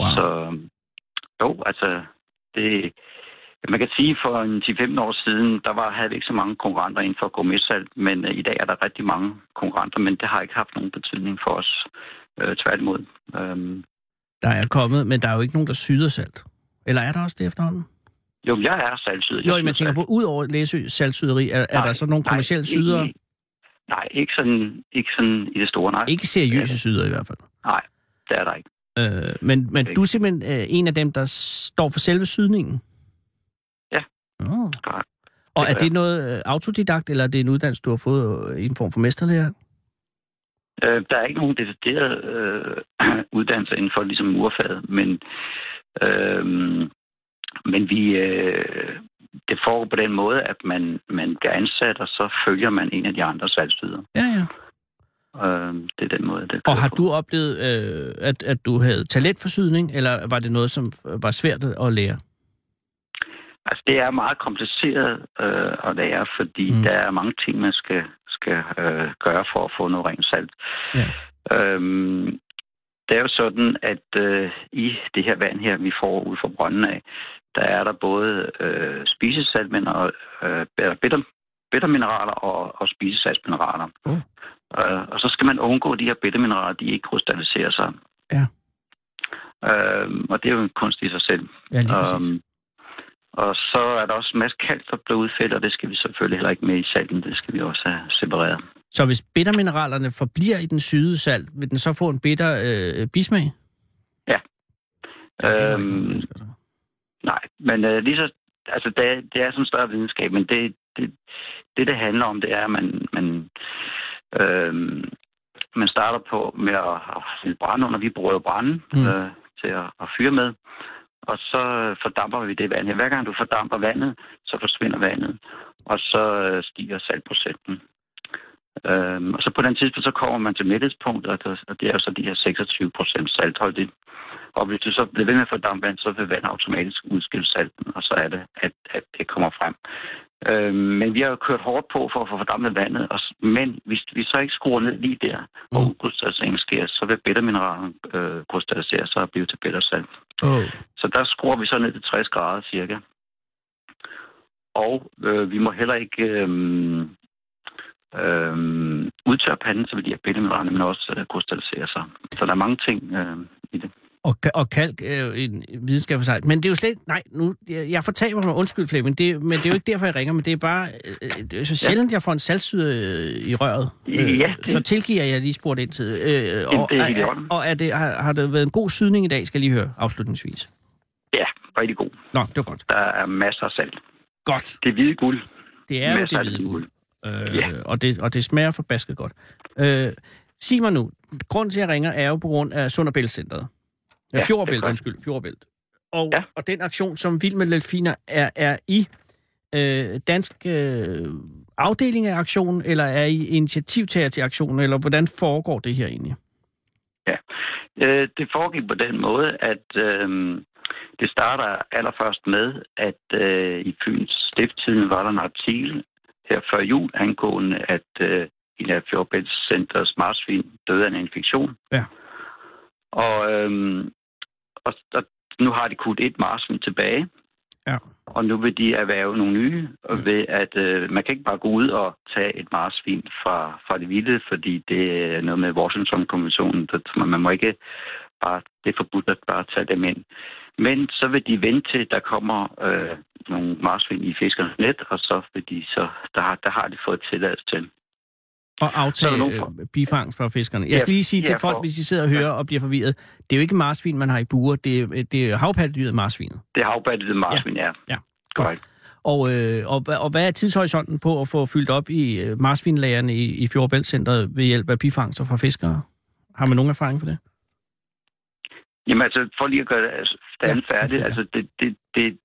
Wow. Så jo, altså, det, man kan sige, for en 10-15 år siden, der var, havde vi ikke så mange konkurrenter inden for gourmetsalt, men øh, i dag er der rigtig mange konkurrenter, men det har ikke haft nogen betydning for os. Øh, tværtimod. Øhm, Der er kommet, men der er jo ikke nogen, der syder salt. Eller er der også det efterhånden? jo, jeg er salgsyder. Jo, men tænker på, ud over Læsø salgsyderi, er, er der så nogle kommersielle sydere? Nej, ikke sådan, ikke sådan i det store, nej. Ikke seriøse sydere i hvert fald. Nej, det er der ikke. Øh, men, men Okay. du er simpelthen øh, en af dem, der står for selve sydningen? Oh. Og er det noget øh, autodidakt, eller er det en uddannelse, du har fået øh, i en form for mesterlærer? Øh, der er ikke nogen decideret øh, uddannelse inden for ligesom murfaget, men, øh, men vi, øh, det foregår på den måde, at man, man bliver ansat, og så følger man en af de andre salgsydere. Ja, ja. Øh, det er den måde, det Og har på. du oplevet, øh, at, at du havde talent for sydning, eller var det noget, som var svært at lære? Altså, det er meget kompliceret øh, at lære, fordi Mm. der er mange ting, man skal, skal øh, gøre for at få noget rent salt. Ja. Øhm, det er jo sådan, at øh, i det her vand her, vi får ud fra brønden af, der er der både øh, spisesaltmænd og øh, bitter, bittermineraler og, og spisesaltsmineraler. Mm. Øh, og så skal man undgå de her bittermineraler, de ikke krystalliserer sig. Ja. Øhm, og det er jo en kunst i sig selv. Ja, lige præcis. Øhm, og så er der også en masse kalk, der bliver udfældet, og det skal vi selvfølgelig heller ikke med i salten. Det skal vi også have separeret. Så hvis bittermineralerne forbliver i den syde salt, vil den så få en bitter øh, bismag? Ja. Ja, Øhm. Nej, men øh, lige så, altså, det, er- det er sådan en større videnskab, men det, det, det, det handler om, det er, at man, man, øh, man starter på med at, at brænde under. Vi bruger jo brænde mm. øh, til at, at fyre med. Og så øh, fordamper vi det vand. Hver gang du fordamper vandet, så forsvinder vandet. Og så øh, stiger saltprocenten. Øhm, og så på den tidspunkt, så kommer man til mættespunkt, og det, og det er jo så de her 26 procent saltholdigt. Og hvis du så bliver ved med at fordampe vand, så vil vand automatisk udskille salten, og så er det, at, at det kommer frem. Øhm, men vi har kørt hårdt på for at få fordampet vandet, og, men hvis vi så ikke skruer ned lige der, hvor Mm. udkrystalliseringen sker, så vil bittermineralen øh, krystallisere sig og blive til bittersalt. Oh. Så der skruer vi så ned til 60 grader cirka. Og øh, vi må heller ikke øh, øh, udtørre panden, så vil de her bittermineraler men også øh, krystallisere sig. Så der er mange ting øh, i det. Og, og kalk jo en videnskab for sig. Men det er jo slet Nej, nu, jeg, jeg fortaber mig. Undskyld, Flemming. Det, men det er jo ikke derfor, jeg ringer. Men det er bare... Øh, det er så sjældent, jeg får en saltsyde øh, i røret. Ja, det- Så tilgiver jeg lige spurgt ind til. Øh, og, det er helt og er det, har, har det været en god sydning i dag, skal jeg lige høre afslutningsvis. Ja, rigtig god. Nå, det var godt. Der er masser af salt. Godt. Det er hvide guld. Det er jo Masser det af hvide guld. Øh, Ja. og, det, og det smager forbasket godt. Øh, sig mig nu, grunden til, at jeg ringer, er jo på grund af Sund og Bælt Centeret. Ja, Ja, Fjordbælt, undskyld, Fjordbælt. Og, Ja. og den aktion, som Vild med Delfiner er, er I øh, dansk øh, afdeling af aktionen, eller er I initiativtager til aktionen, eller hvordan foregår det her egentlig? Øh, det foregik på den måde, at øh, det starter allerførst med, at øh, i Fyns Stifttiden var der en artikel her før jul angående, at øh, en af Fjordbælts Centers marsvin døde af en infektion. Ja. Og, øh, og, og nu har de kudt et marsvin tilbage. Ja. Og nu vil de erhverve nogle nye, og ved at øh, man kan ikke bare gå ud og tage et marsvin fra, fra det vilde, fordi det er noget med Washington-konventionen. Der- Man må ikke bare, det er forbudt at bare tage dem ind. Men så vil de vente til, der kommer øh, nogle marsvin i fiskernes net, og så vil de så, der har, der har de fået tilladelse til. Er aftage nogen øh, bifangst for fiskerne. Jeg Ja, skal lige sige til ja, folk, for- hvis de sidder og hører og bliver forvirret, det er jo ikke marsvin, man har i buer, det er, det er havpattedyret marsvinet. Det havbattede marsvin er. Ja, Korrekt. Og, øh, og, og hvad er tidshorisonten på at få fyldt op i øh, marsvinlagerne i, i Fjordbæltcenteret ved hjælp af bifangster fra fiskere? Har man nogen erfaring for det? Jamen altså, for lige at gøre det altså, det andet Ja, færdigt, ja. altså det, det, det,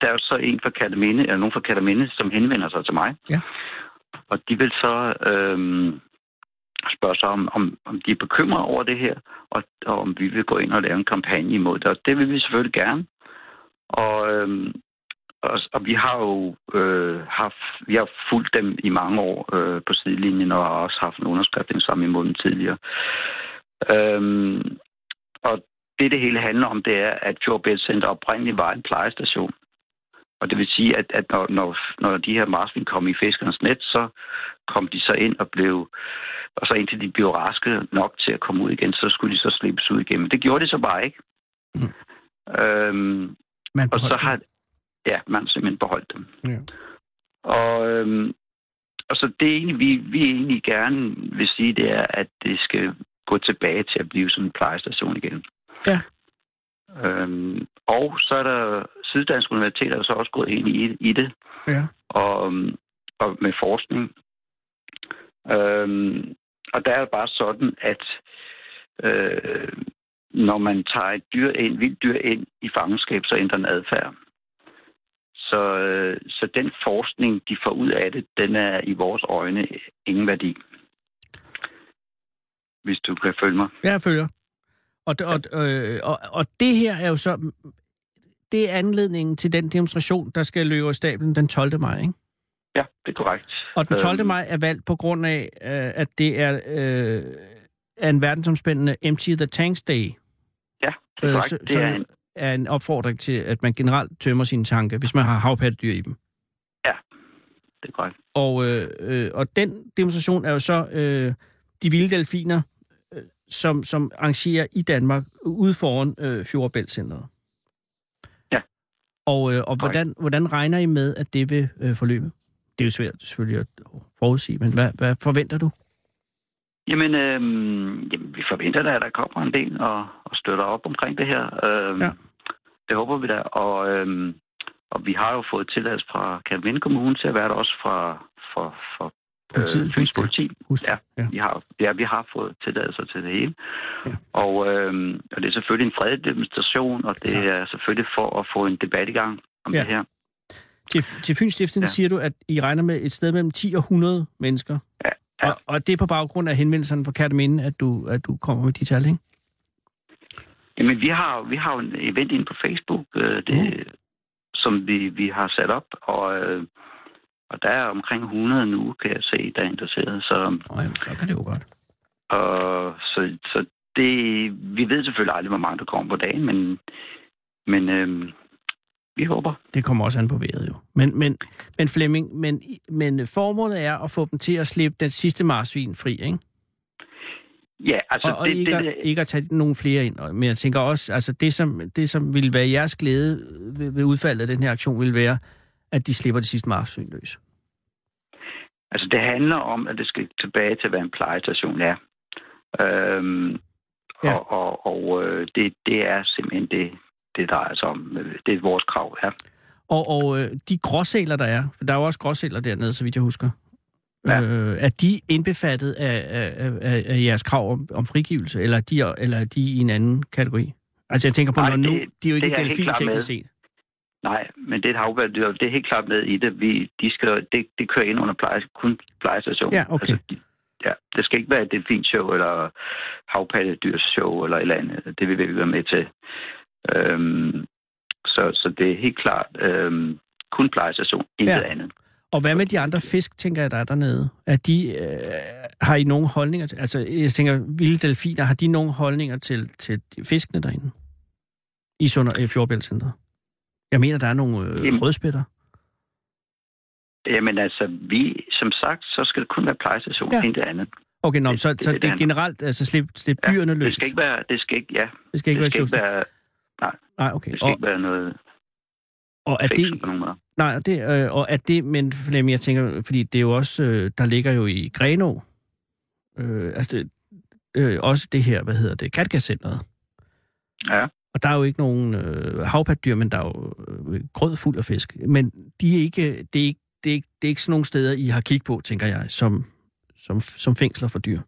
der er jo så en fra Kataminde, eller nogen fra Kataminde, som henvender sig til mig. Ja. Og de vil så øh, spørge sig om, om, om de er bekymrede over det her, og, og om vi vil gå ind og lave en kampagne imod det. Og det vil vi selvfølgelig gerne. Og, øh, og, og vi har jo øh, haft, vi har fulgt dem i mange år øh, på sidelinjen, og har også haft en underskrift sammen imod dem tidligere. Øhm, og det, det hele handler om, det er, at Fjordbælt Center oprindeligt var en plejestation. Og det vil sige, at, at når, når, når de her marsvin kom i fiskernes net, så kom de så ind og blev... Og så indtil de blev raske nok til at komme ud igen, så skulle de så slippes ud igen. Men det gjorde de så bare ikke. Mm. Øhm, Man og så har... Ja, man simpelthen beholdt dem. Ja. Og, øhm, og så det egentlig, vi, vi egentlig gerne vil sige, det er, at det skal gå tilbage til at blive sådan en plejestation igen. Ja. Øhm, og så er der Syddansk Universitet er jo så også gået ind i, i det, Ja. og, øhm, og med forskning. Øhm, og der er det bare sådan, at øh, når man tager et dyr ind, vildt dyr ind i fangenskab, så ændrer den adfærd. Så, øh, så den forskning, de får ud af det, den er i vores øjne ingen værdi. Hvis du kan følge mig. Jeg følger. Og, og, øh, og, og det her er jo så... Det er anledningen til den demonstration, der skal løbe af stablen den 12. maj, ikke? Ja, det er korrekt. Og den 12. Øhm, maj er valgt på grund af, øh, at det er, øh, er en verdensomspændende Empty the Tanks Day. Ja, det er korrekt. så, det er en, er en opfordring til, at man generelt tømmer sine tanke, hvis man har havpattedyr i dem. det er korrekt. Og, øh, øh, og den demonstration er jo så øh, de vilde delfiner, øh, som, som arrangerer i Danmark ude foran øh, Fjordbæltcenteret. Og, øh, og hvordan, hvordan regner I med, at det vil øh, forløbe? Det er jo svært selvfølgelig at forudsige, men hvad, hvad forventer du? Jamen, øhm, jamen, vi forventer da, at der kommer en del og, og støtter op omkring det her. Øhm, Ja. Det håber vi da. Og, øhm, og vi har jo fået tilladelse fra Kalvinde Kommune til at være der også fra, for, for Politiet, øh, Fyns politi. Husk. Ja. ja. Vi har, ja, vi har fået tilladelser til det hele. Ja. Og, øhm, og det er selvfølgelig en fredelig demonstration, og det Klart. er selvfølgelig for at få en debat i gang om Ja. det her. Til, til Fyns ja. Siger du, at I regner med et sted mellem 10 og 100 mennesker. Ja, ja. Og, og det er på baggrund af henvendelserne fra Kataminde, at du, at du kommer med de tal, ikke? Jamen, vi har, vi har jo en event inde på Facebook, øh, det, Mm. som vi, vi har sat op, og, øh, og der er omkring 100 nu, kan jeg se, der er interesseret. Så, Nå, jamen, så kan det jo godt. og, så, så det, vi ved selvfølgelig aldrig, hvor mange der kommer på dagen, men, men øh, vi håber. Det kommer også an på vejret jo. Men, men, men Flemming, men, men formålet er at få dem til at slippe den sidste marsvin fri, ikke? Ja, altså Og, og det, ikke, det, at, ikke at tage nogen flere ind. Men jeg tænker også, altså det som, det som ville være jeres glæde ved, ved udfaldet af den her aktion, vil være, at de slipper det sidste marsvin løs. altså det handler om, at det skal tilbage til, hvad en plejestation er. Øhm, Ja. Og, og, og øh, det, det er simpelthen det, det drejer sig om. Det er vores krav, ja. Og, og øh, de gråsæler, der er, for der er jo også gråsæler dernede, så vidt jeg husker, Ja. øh, er de indbefattet af, af, af, af jeres krav om, om frigivelse, eller er, de, eller er de i en anden kategori? Altså jeg tænker på, Nej, når nu, det- de er jo ikke delfin teknisk set. Nej, men det er et havbærdyr. Det er helt klart med i det. Vi, de skal, det, det kører ind under pleje, kun plejestation. Ja, okay. Altså, ja, det skal ikke være et delfinshow eller havpattedyrsshow eller et eller andet. Det vil vi være med til. Øhm, så, så det er helt klart øhm, kun plejestation, intet Ja. andet. Og hvad med de andre fisk, tænker jeg, der er dernede? Er de, øh, har I nogle holdninger til, altså jeg tænker, vilde delfiner, har de nogle holdninger til, til fiskene derinde? I Sunder, i Fjordbæltcenteret? Jeg mener, der er nogle øh, Jamen. rødspætter. Jamen altså, vi, som sagt, så skal det kun være plejestation, Ja. ja. intet andet. Okay, nå, Det- så, det- så det det er er- generelt, altså slip, slip dyrene løs. Det skal ikke være, det skal ikke, ja, det skal ikke det skal ikke være, være, Nej, okay. det skal Og, ikke være noget og er det, på nogen måde. nej, og det, øh, og er det, men Flemming, jeg tænker, fordi det er jo også, øh, der ligger jo i Grenå, øh, altså det, øh, også det her, hvad hedder det, Kattegatcenteret. Ja. Og der er jo ikke nogen øh, havpatdyr, men der er jo øh, grød fuld af fisk. Men de er ikke, det, er ikke, det, er ikke, det er ikke sådan nogle steder, I har kigget på, tænker jeg, som, som, som fængsler for dyr.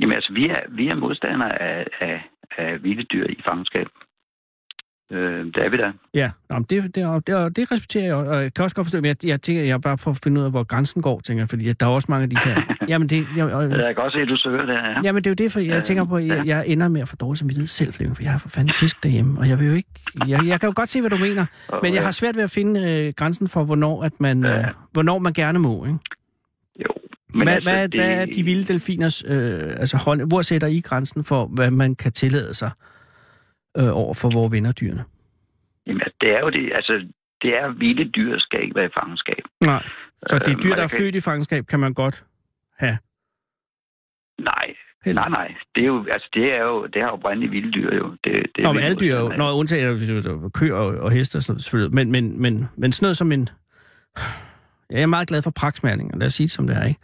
Jamen altså, vi er, vi er modstandere af, af, af vilde dyr i fangenskab. Øh, det er vi da. Ja, nå, men det, det, det, det, respekterer jeg, og jeg kan også godt forstå, men jeg, jeg tænker, jeg bare for at finde ud af, hvor grænsen går, tænker jeg, fordi der er også mange af de her... jamen, det, jeg, og, Jeg kan også se, at du søger det her. jamen, det er jo det, for jeg Øh, tænker på, at jeg, jeg ender med at få dårlig samvittighed selv, for jeg har for fanden fisk derhjemme, og jeg vil jo ikke... Jeg, jeg kan jo godt se, hvad du mener, Og, men jeg har svært ved at finde øh, grænsen for, hvornår, at man, øh, hvornår man gerne må, ikke? Jo. Men hvad, altså, hvad, det- hvad er de vilde delfiners... Øh, altså, hold, hvor sætter I grænsen for, hvad man kan tillade sig øh, over for vores venner dyrene? Jamen, altså, det er jo det, altså, det er vilde dyr, skal ikke være i fangenskab. Nej. Så det er Øhm, dyr, og der er kan- født i fangenskab, kan man godt have. Nej, Heller. nej, nej. Det er jo, altså, det er jo, det er jo oprindeligt vilde dyr, jo. Det, det er Nå, men alle dyr jo... Nå, undtagen øh, køer og, og heste og sådan selvfølgelig. Men, men, men, men sådan noget som en... Jeg er meget glad for praksmærninger, lad os sige det som det er, ikke?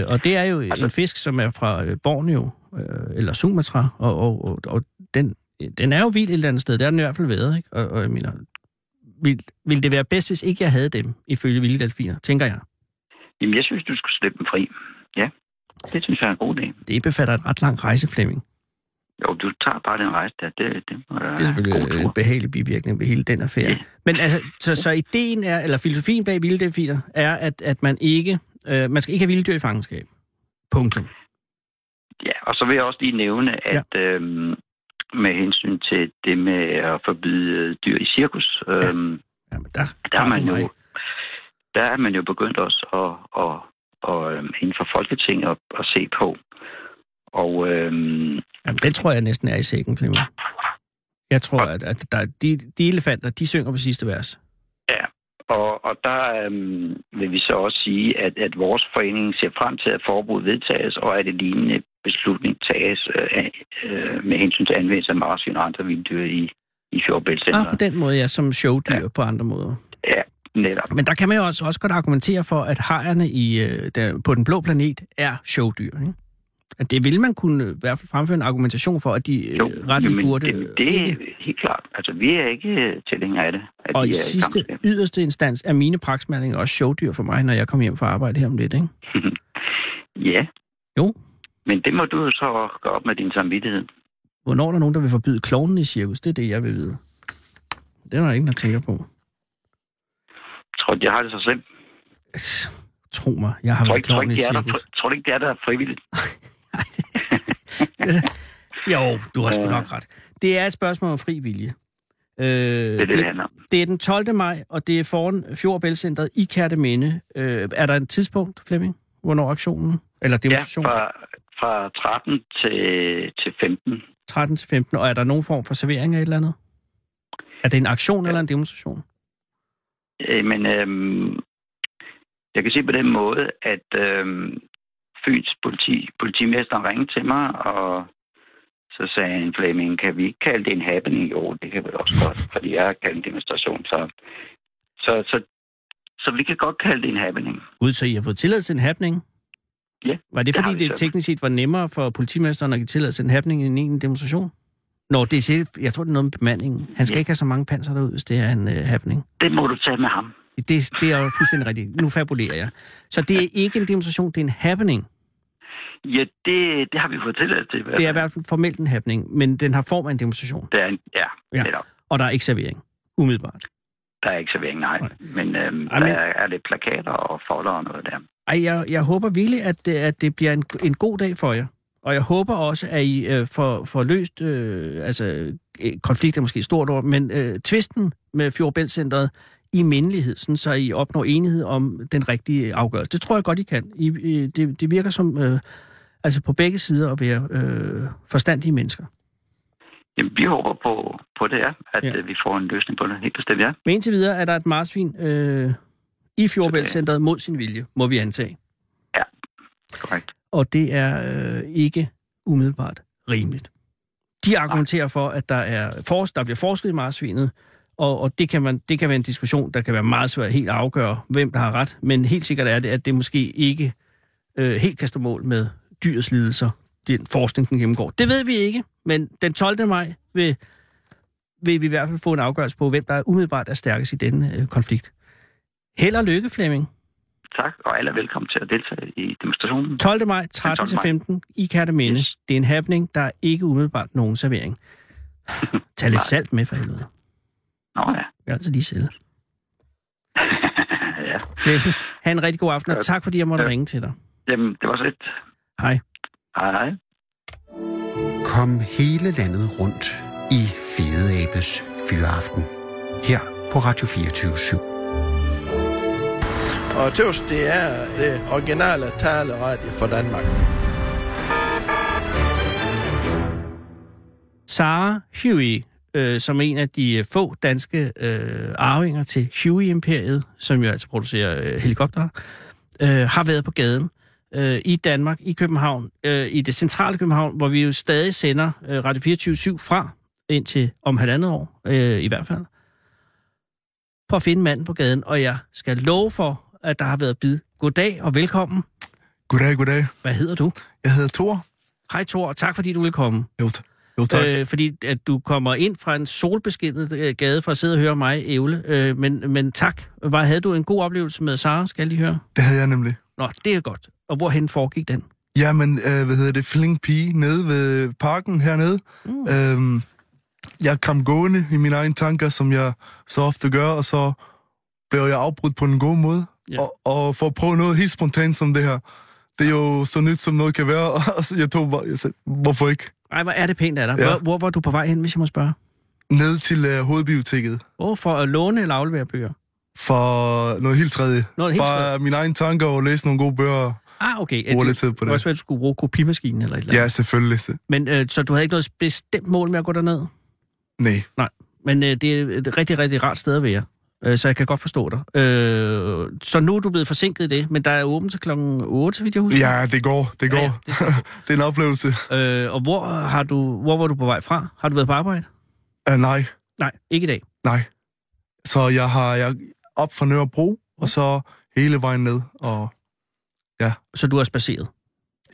Øh, og det er jo Altså- en fisk, som er fra øh, Borneo, øh, eller Sumatra, og, og, og, og den, den er jo vild et eller andet sted. Det har den i hvert fald været, ikke? Og, og jeg mener, vil, vil det være bedst, hvis ikke jeg havde dem, ifølge vilde delfiner, tænker jeg. Jamen, jeg synes, du skulle slippe dem fri. Ja, det synes jeg er en god idé. Det befatter et ret lang rejseflemming. Jo, du tager bare den rejse der. Det, det, må Det er selvfølgelig en en behagelig bivirkning ved hele den affære. Ja. Men altså, så, så ideen er, eller filosofien bag vilde delfiner, er, at, at man ikke, øh, man skal ikke have vilde dyr i fangenskab. Punktum. Ja, og så vil jeg også lige nævne, at ja. øhm, med hensyn til det med at forbyde dyr i cirkus, øhm, Jamen, der, der, er man jo, der er man jo begyndt også at, at, at, øhm, inden for Folketinget at, at se på. Og øhm, Jamen, den tror jeg næsten er i sækken, Flemming. Jeg tror, at, at der, de, de elefanter, de synger på sidste vers. Ja, og, og der øhm, vil vi så også sige, at, at vores forening ser frem til, at forbud vedtages, og at det lignende beslutning tages øh, øh, med hensyn til anvendelse af marsvin og andre vilddyr i, i Fjordbæltcenteret. Ah, på den måde, ja, som showdyr ja. på andre måder. Ja, netop. Men der kan man jo også, også godt argumentere for, at hajerne i, øh, der, på den blå planet er showdyr, ikke? At det vil man kunne øh, i hvert fald fremføre en argumentation for, at de øh, retligt jamen, burde... det, det er helt klart. Altså, vi er ikke tilhængere af det. At Og de i sidste, fangenskab. yderste instans er mine praksmærninger også showdyr for mig, når jeg kommer hjem fra arbejde her om lidt, ikke? Ja. Jo. Men det må du jo så gøre op med din samvittighed. Hvornår er der nogen, der vil forbyde klovnen i cirkus? Det er det, jeg vil vide. Det er der ingen, der tænker på. Tror du, jeg har det så slemt? Tro mig, jeg har Tror, været klovn i er der, cirkus. tror du ikke, det er der frivilligt? Jo, du har sgu Øh. nok ret. Det er et spørgsmål om fri vilje. Øh, Det er det, det det, er den 12. maj, og det er foran Fjordbæltcenteret i Kærteminde. Øh, er der et tidspunkt, Flemming, hvornår aktionen, eller Ja, demonstrationen, fra, fra 13 til, til 15. 13 til 15, og er der nogen form for servering af et eller andet? Er det en aktion eller en demonstration? Øh, men øhm, jeg kan sige på den måde, at øhm, Fyns politi, politimesteren ringede til mig, og så sagde han, Flemming, kan vi ikke kalde det en happening? Jo, det kan vi også godt, fordi jeg har kaldt en demonstration. Så, så, så, så vi kan godt kalde det en happening. Ud, så I har fået tilladelse til en happening? Ja, Var det, det fordi det så. teknisk set var nemmere for politimesteren at give tilladelse til en happening end en demonstration? Nå, det er selv, jeg tror, det er noget med bemandingen. Han skal Ja. ikke have så mange panser derud, hvis det er en uh, happening. Det må du tage med ham. Det, det er jo fuldstændig rigtigt. Nu fabulerer jeg. Så det er ikke en demonstration, det er en happening. Ja, det, det har vi fået tilladelse til. Det er i hvert fald formelt en happening, men den har form af en demonstration. Det er en, ja, Ja. Netop. Og der er ikke servering. Umiddelbart. Der er ikke servering, nej. Nej. Men øhm, Ej, der er, er lidt plakater og folder og noget der. Ej, jeg, jeg håber virkelig, at det, at det bliver en, en god dag for jer. Og jeg håber også, at I øh, får, får løst, øh, altså øh, konflikt er måske et stort ord, men øh, tvisten med Fjordbæltcenteret i mindelighed, sådan, så I opnår enighed om den rigtige afgørelse. Det tror jeg godt, I kan. I, I, det, det virker som, øh, altså på begge sider at være øh, forstandige mennesker. Jamen, vi håber på, på det, ja. At Ja. ja. vi får en løsning på det. Helt bestemt, ja. Men indtil videre er der et marsvin øh, i Fjordbæltcenteret mod sin vilje, må vi antage. Korrekt. Og det er øh, ikke umiddelbart rimeligt. De argumenterer for, at der, er for, der bliver forsket i marsvinet, og, og det, kan man, det kan være en diskussion, der kan være meget svært helt at afgøre, hvem der har ret. Men helt sikkert er det, at det måske ikke øh, helt kan stå mål med dyrets lidelser, den forskning, den gennemgår. Det ved vi ikke, men den 12. maj vil, vil vi i hvert fald få en afgørelse på, hvem der umiddelbart er stærkest i denne øh, konflikt. Held og lykke, Flemming. Tak, og alle er velkommen til at deltage i demonstrationen. 12. maj, 13-15 i Kærteminde. Yes. Det er en happening, der er ikke umiddelbart nogen servering. Tag lidt salt med for helvede. Nå ja. Jeg vil altså lige sidde. ja. Flemming, ha' en rigtig god aften, og tak fordi jeg måtte Ja. ringe til dig. Jamen, det var så lidt. Hej. Hej, hej. Kom hele landet rundt i Fede Abes Fyraften. Her på Radio 24 og tøvs, det er det originale taleradio for Danmark. Sara Huey, øh, som en af de øh, få danske øh, arvinger til Huey-imperiet, som jo altså producerer øh, helikoptere, øh, har været på gaden øh, i Danmark, i København, øh, i det centrale København, hvor vi jo stadig sender øh, Radio 24 fra, indtil om halvandet år, øh, i hvert fald, for at finde manden på gaden. Og jeg skal love for, at der har været bid. Goddag og velkommen. Goddag, goddag. Hvad hedder du? Jeg hedder Thor. Hej Thor, og tak fordi du vil komme. Jo, jo tak. Øh, fordi at du kommer ind fra en solbeskinnet øh, gade for at sidde og høre mig ævle. Øh, men, men tak. Var, havde du en god oplevelse med Sara, skal jeg lige høre? det havde jeg nemlig. Nå, det er godt. Og hvorhen foregik den? Jamen, øh, hvad hedder det? Fling Pige nede ved parken hernede. Mm. Øhm, jeg kom gående i mine egne tanker, som jeg så ofte gør, og så blev jeg afbrudt på en god måde. Ja. Og, og for at prøve noget helt spontant som det her. Det er jo så nyt, som noget kan være, og så jeg tog bare, jeg sagde, hvorfor ikke? Ej, hvor er det pænt af dig. Ja. Hvor, hvor var du på vej hen, hvis jeg må spørge? Ned til øh, hovedbiblioteket Hvor for at låne eller aflevere bøger? for noget helt tredje. Noget helt bare tredje? mine egne tanker og læse nogle gode bøger. Ah, okay. Bruger det, lidt tid på det også være, at du skulle bruge kopimaskinen eller et eller andet. Ja, selvfølgelig. Men øh, så du havde ikke noget bestemt mål med at gå derned? Nej. Men øh, det er et rigtig, rigtig rart sted at være. Øh, så jeg kan godt forstå dig. Øh, så nu er du blevet forsinket i det, men der er åbent til klokken 8, så vidt jeg husker. Ja, det går, det går. Ja, Ja, ja, ja, det, det er en oplevelse. Øh, og hvor, har du, hvor var du på vej fra? Har du været på arbejde? Uh, nej, Nej, ikke i dag. nej. Så jeg har jeg op fra Nørrebro, og så hele vejen ned. Og Så du er spaceret?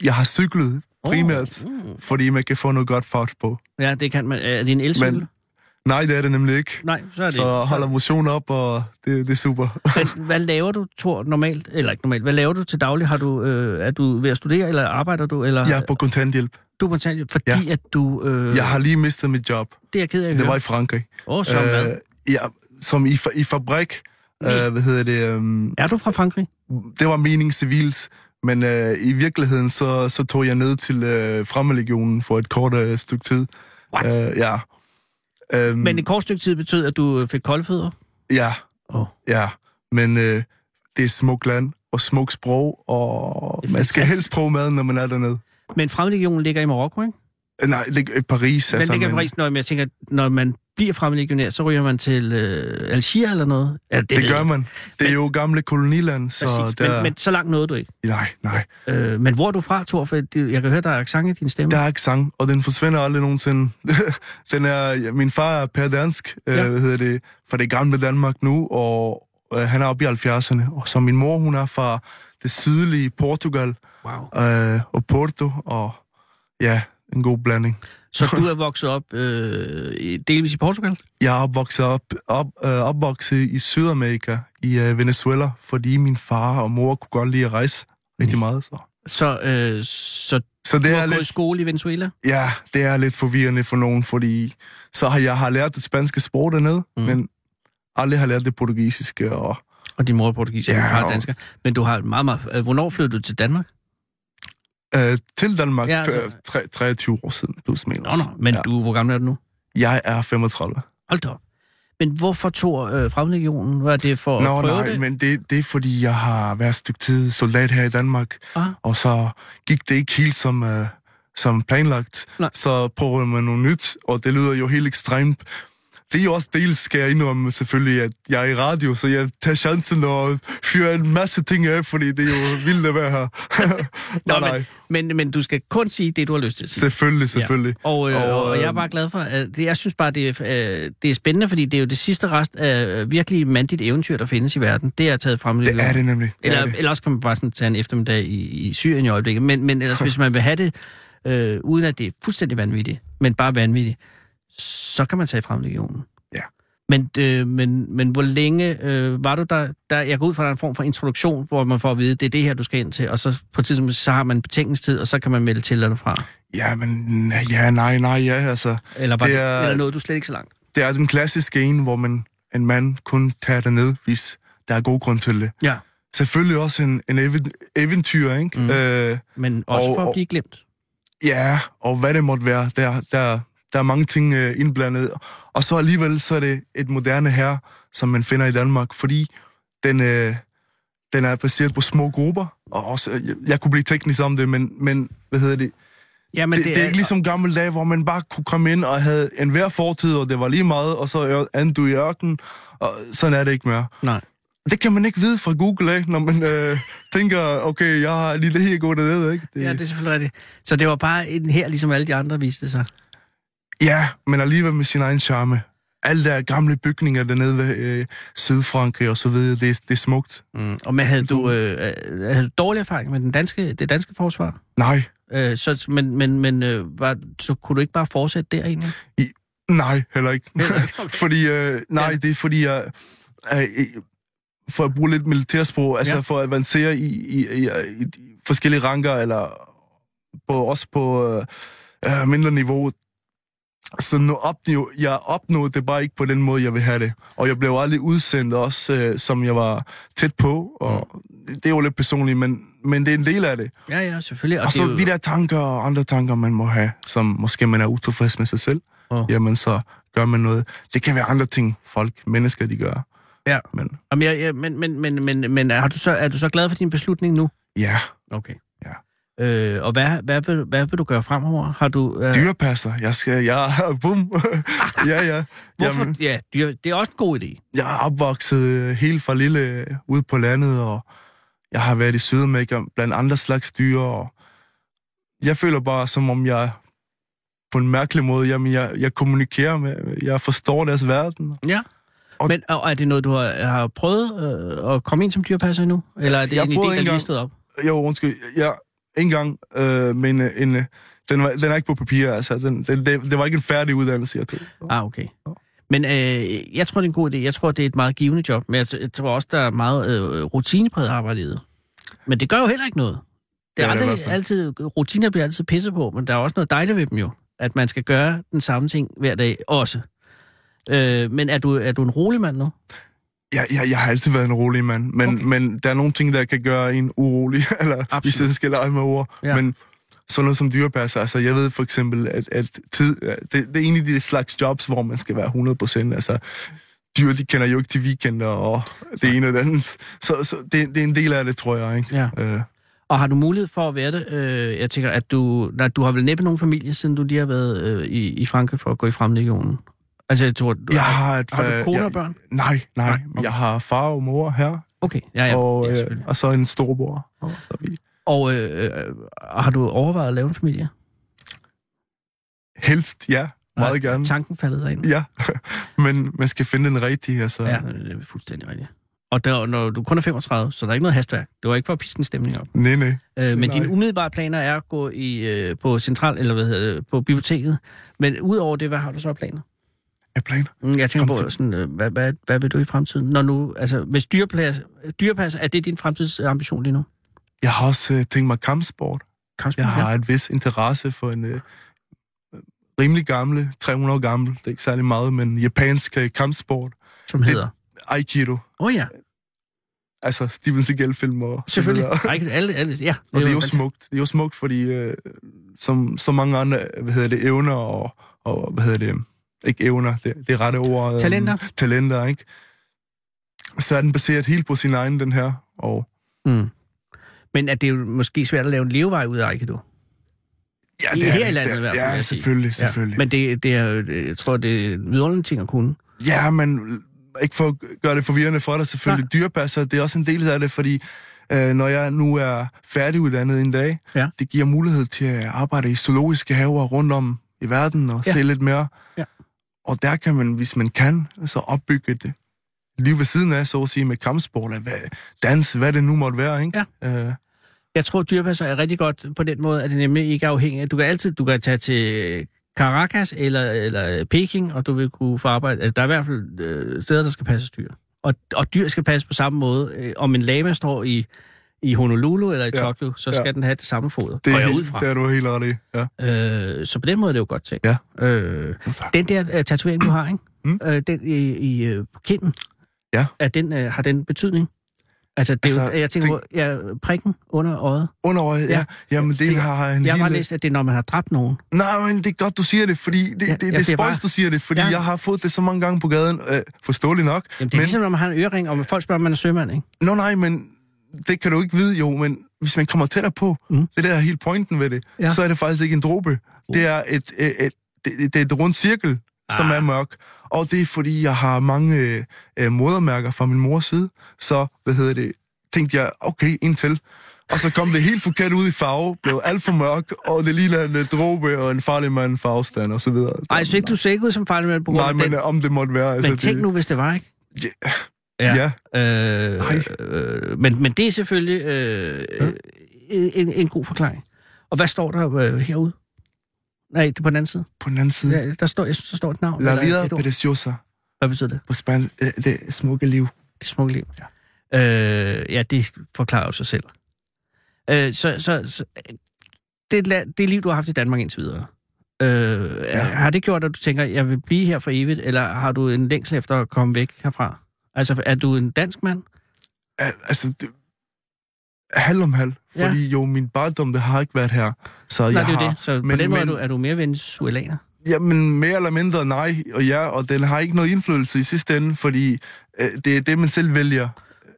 jeg har cyklet primært, Oh, mm. fordi man kan få noget godt fart på. Ja, det kan man. Er det en elcykel? Men- Nej, det er det nemlig ikke. Nej, så er det Så holder motion op, og det, det er super. Men hvad laver du, Thor, normalt? Eller ikke normalt. Hvad laver du til daglig? Har du, øh, er du ved at studere, eller arbejder du? Eller, Jeg er på kontanthjælp. Du er på kontanthjælp, fordi ja. at du... Øh, Jeg har lige mistet mit job. Det er jeg ked af at Det høre. var i Frankrig. Åh, oh, så øh, hvad? ja, som i, i fabrik. Øh, hvad hedder det? Um, Er du fra Frankrig? det var meningen civilt, men øh, i virkeligheden så, så tog jeg ned til øh, Fremmedlegionen for et kort øh, stykke tid. What? Øh, ja. Øhm, Men et kort stykke tid betød, at du øh, fik koldfødder? Ja, Åh. ja. Men øh, det er smukt land og smukt sprog, og man skal helst prøve maden, når man er dernede. Men Fremmedlegionen ligger i Marokko, ikke? Øh, Nej, det er Paris. Den altså, ligger i men Paris, når jeg tænker, når man bliver fremmedlegionær, så ryger man til øh, Algier eller noget? Ja, det, Det gør man. Det er jo gamle koloniland, så Præcis, der... men, men så langt nåede du ikke. Nej, nej. Øh, men hvor er du fra, Thor? For jeg kan høre, der er accent i din stemme. Der er ikke sang, og den forsvinder aldrig nogensinde. den er, min far er per dansk. Ja. øh, hvad hedder det, fra det gamle Danmark nu, og øh, han er oppe i 70'erne. Og så min mor, hun er fra det sydlige Portugal Wow. øh, og Porto, og ja, en god blanding. Så du er vokset op øh, delvis i Portugal? Jeg er opvokset op, op, øh, opvokset i Sydamerika, i øh, Venezuela, fordi min far og mor kunne godt lide at rejse rigtig meget. Så, Så, øh, så så du det har er gået i lidt, skole i Venezuela? ja, det er lidt forvirrende for nogen, fordi så har jeg har lært det spanske sprog dernede, Mm. men aldrig har lært det portugisiske. Og, Og din mor er portugiser, og din Ja, far er og- dansker. Men du har meget, meget... Øh, hvornår flyttede du til Danmark? Øh, til Danmark Ja, altså- altså, 3, 23 år siden, plus minus. Nå, nå. Men ja. du, hvor gammel er du nu? Jeg er 35. Hold da op. Men hvorfor tog øh, Fremmedlegionen? Var det for Nå, at prøve nej, det? men det, det er fordi, jeg har været et stykke tid soldat her i Danmark, Ah. og så gik det ikke helt som, øh, som planlagt. Nej. Så prøver man noget nyt, og det lyder jo helt ekstremt. Det er jo også dels, skal jeg indrømme selvfølgelig, at jeg er i radio, så jeg tager chancen og fyrer en masse ting af, fordi det er jo vildt at være her. Nå, nej, nej. men, men, men du skal kun sige det, du har lyst til at sige. Selvfølgelig, selvfølgelig. Ja. Og, øh, og, og jeg er bare glad for, at det, jeg synes bare, det er, øh, det er spændende, fordi det er jo det sidste rest af øh, virkelig mandigt eventyr, der findes i verden. Det er taget frem. Det er det nemlig. Det Eller, er det. eller også kan man bare sådan tage en eftermiddag i, i Syrien i øjeblikket. Men, men ellers, hvis man vil have det, øh, uden at det er fuldstændig vanvittigt, men bare vanvittigt, så kan man tage frem legionen. Ja. Men, øh, men, men hvor længe øh, var du der, der? Jeg går ud fra, at der er en form for introduktion, hvor man får at vide, det er det her, du skal ind til, og så på et tidspunkt, så har man betænkningstid, og så kan man melde til eller fra. Ja, men ja, nej, nej, ja, altså. Eller, var Det det er- eller nåede du slet ikke så langt? Det er den klassiske en, hvor man, en mand kun tager det ned, hvis der er god grund til det. Ja. Selvfølgelig også en, en even, eventyr, ikke? Mm. Øh, Men også Og- for at blive glemt. ja, og hvad det måtte være, der, der, der er mange ting øh, indblandet. Og så alligevel, så er det et moderne her, som man finder i Danmark, fordi den, øh, den er baseret på små grupper, og også, øh, jeg, jeg kunne blive teknisk om det, men, men hvad hedder det, Ja, Men det, det, det er ikke ligesom gamle dage, hvor man bare kunne komme ind og havde en hver fortid, og det var lige meget, og så er du i ørken, og sådan er det ikke mere. Nej. Det kan man ikke vide fra Google af, når man øh, tænker, okay, jeg har lige det her gået dernede, ikke? Det, Ja, det er selvfølgelig rigtigt. Så det var bare en her, ligesom alle de andre viste sig. Ja, men alligevel med sin egen charme. Alle der gamle bygninger dernede ved øh, Sydfrankrig og så videre, det, er- det er smukt. Mm. Og men havde du, øh, øh, havde du dårlig erfaring med den danske, det danske forsvar? Nej, Øh, så, men men, men øh, var, så kunne du ikke bare fortsætte der egentlig? nej, heller ikke. Heller ikke, okay. fordi, øh, nej, Ja. det er fordi, jeg... Øh, øh, for at bruge lidt militærsprog, altså Ja. for at avancere i, i, i, i, i forskellige ranker, eller på, også på øh, øh, mindre niveau. Så nu opnå, jeg opnåede det bare ikke på den måde, jeg vil have det. Og jeg blev aldrig udsendt også, øh, som jeg var tæt på. Og Mm. det er jo lidt personligt, men, men det er en del af det. Ja, ja, selvfølgelig. Og er så jo- de der tanker og andre tanker, man må have, som måske man er utilfreds med sig selv, Åh. jamen så gør man noget. Det kan være andre ting, folk, mennesker, de gør. Ja. Men Jamen, jeg, jeg, men, men, men, men, men har du så, er du så glad for din beslutning nu? ja, Okay. Ja. Øh, og hvad, hvad, vil, hvad vil du gøre fremover? Har du... Øh, dyrepasser. Jeg skal, jeg, bum. ja, ja. hvorfor? Jamen, ja, dyr, det er også en god idé. jeg er opvokset øh, helt fra lille øh, ude på landet, og jeg har været i Sydamerika blandt andre slags dyr, og jeg føler bare, som om jeg på en mærkelig måde, jamen jeg, jeg kommunikerer med, jeg forstår deres verden. Ja. Og- Men og er det noget, du har, har prøvet øh, at komme ind som dyrpasser endnu? Eller er det Jeg en idé, der lige stod op? Jo, undskyld. Jeg en gang, øh, men øh, en, øh, den, var, den er ikke på papir, altså. Den, den, det, det var ikke en færdig uddannelse, jeg tog. Ah, okay. Men øh, jeg tror, det er en god idé. Jeg tror, det er et meget givende job. Men jeg, jeg tror også, der er meget øh, rutinepræget arbejde i det. Men det gør jo heller ikke noget. Det er, Det det i aldrig, fald. altid, rutiner bliver altid pisset på, men der er også noget dejligt ved dem jo. At man skal gøre den samme ting hver dag også. Øh, men er du, er du en rolig mand nu? Jeg, jeg, jeg har altid været en rolig mand, men, Okay. men der er nogle ting, der kan gøre en urolig, eller Absolut. hvis jeg skal lege med ord. Ja. Men sådan noget som dyrepasser, altså jeg ved for eksempel, at, at tid, det, det er en af de slags jobs, hvor man skal være 100%, altså dyr, de kender jo ikke til weekender, og det ene og det andet. Så, så det, det er en del af det, tror jeg, ikke? Ja. Øh, Og har du mulighed for at være det? Øh, jeg tænker, at du, nej, du har vel næppe nogen familie, siden du lige har været øh, i, i Frankrig for at gå i fremlegionen? Altså, jeg tror, du, jeg har, et, har du kone jeg, og børn? Nej, nej. Nej, okay. Jeg har far og mor her, Okay, ja, ja, og, ja øh, og så en storbror. Og så vi Og øh, øh, har du overvejet at lave en familie? helst, ja, meget Nej, gerne. Tanken faldet dig ind? Ja, men man skal finde den rigtige, altså. Ja, det er fuldstændig rigtigt. Og der, når du kun er 35, så der er ikke noget hastværk. Det var ikke for at piske en stemning op. Nej, nej. Øh, men Nej. dine umiddelbare planer er at gå i, øh, på central, eller hvad hedder det, på biblioteket. Men udover det, hvad har du så af planer? Jeg planer. Mm, Jeg tænker Kom på, sådan, øh, hvad, hvad, hvad vil du i fremtiden? Når nu, altså, hvis dyrepas, dyrepas, er det din fremtidsambition lige nu? Jeg har også øh, tænkt mig kampsport. Kampsport, Jeg har ja. et vis interesse for en øh, rimelig gamle, 300 år gammel, det er ikke særlig meget, men japansk øh, kampsport. som det- hedder. Aikido. Åh oh, ja, Altså Steven Seagal-film og selvfølgelig. Ej, alle, alle, ja, Og det er jo fantastisk. smukt. Det er jo smukt, fordi øh, som så mange andre, hvad hedder det, evner og, og hvad hedder det, ikke evner, det, det er rette ord. øhm, Talenter. talenter, ikke? Så er den baseret helt på sin egen, den her. Og Mm. Men er det jo måske svært at lave en levevej ud af Aikido? Ja, I- det er her det. i landet Det- i hvert fald. ja, selvfølgelig, selvfølgelig. Men det, det er, jeg tror, det er en vidunderlig ting at kunne. Ja, men ikke for at gøre det forvirrende for dig selvfølgelig. Dyrepasser, det er også en del af det, fordi øh, når jeg nu er færdiguddannet en dag, Ja. det giver mulighed til at arbejde i zoologiske haver rundt om i verden og Ja. se lidt mere. Ja. Og der kan man, hvis man kan, så opbygge det lige ved siden af, så at sige, med kampsport, eller hvad, dans, hvad det nu måtte være, ikke? Ja. Øh, Jeg tror, dyrepasser er rigtig godt på den måde, at det nemlig ikke er afhængigt. Du kan altid du kan tage til Caracas eller, eller Peking, og du vil kunne få arbejde. Der er i hvert fald øh, steder, der skal passes dyr. Og, og dyr skal passe på samme måde. Øh, om en lama står i, i Honolulu eller i Ja. Tokyo, så Ja. skal den have det samme foder. det, er jeg ud fra. det er du helt ret i, ja. Øh, så på den måde er det jo godt tænkt. Ja. Øh, den der uh, tatovering, du har, ikke? Mm. Øh, den i, i, øh, på kinden, Ja. er den, uh, har den betydning? Altså, det er Altså, jo, jeg tænker det- på, ja, prikken under øjet. Under øjet, ja. Ja. ja. Jamen, det, Det- har en Jeg har bare hel- læst, at det er, når man har dræbt nogen. Nej, men det er godt, du siger det, fordi det, Ja, ja, det, jeg det er spøjs, bare- du siger det, fordi Ja. ja. jeg har fået det så mange gange på gaden, øh, forståeligt nok. Jamen, det er men, ligesom, når man har en ørering, og folk spørger, om man er sømand, ikke? Nå nej, men det kan du ikke vide jo, men hvis man kommer tættere på, Mm. det der er helt pointen ved det, Ja. så er det faktisk ikke en dråbe. Det er et, et, et, det, det er et rundt cirkel, ah. som er mørk. Og det er fordi, jeg har mange øh, modermærker fra min mors side, så, hvad hedder det, tænkte jeg, okay, en til. Og så kom det helt forkert ud i farve, blev alt for mørk, og det ligner en øh, dråbe og en farlig mand for afstand og så videre. Ej, så ikke du ser ikke ud som farlig mand på grund Nej, men den. øh, om det måtte være... Men tænk det, nu, hvis det var, ikke? Ja. ja. Øh, øh, men, men det er selvfølgelig øh, en, en god forklaring. Og hvad står der øh, herude? Nej, det er på den anden side. På den anden side, Ja, der står, jeg synes, der står et navn. La vida preciosa Hvad betyder det? på spansk, øh, det smukke liv. Det smukke liv. Ja. Øh, ja, det forklarer jo sig selv. Øh, så så, så det, det liv, du har haft i Danmark indtil videre, øh, ja. har det gjort, at du tænker, jeg vil blive her for evigt, eller har du en længsel efter at komme væk herfra? Altså, er du en dansk mand? Al- altså, det, halv om halv. Ja. Fordi jo, min barndom, det har ikke været her. Så Nej, jeg det er har, det. Så på men- den måde er men- du, er du mere venezuelaner. Jamen, mere eller mindre nej og ja, og den har ikke noget indflydelse i sidste ende, fordi øh, det er det, man selv vælger.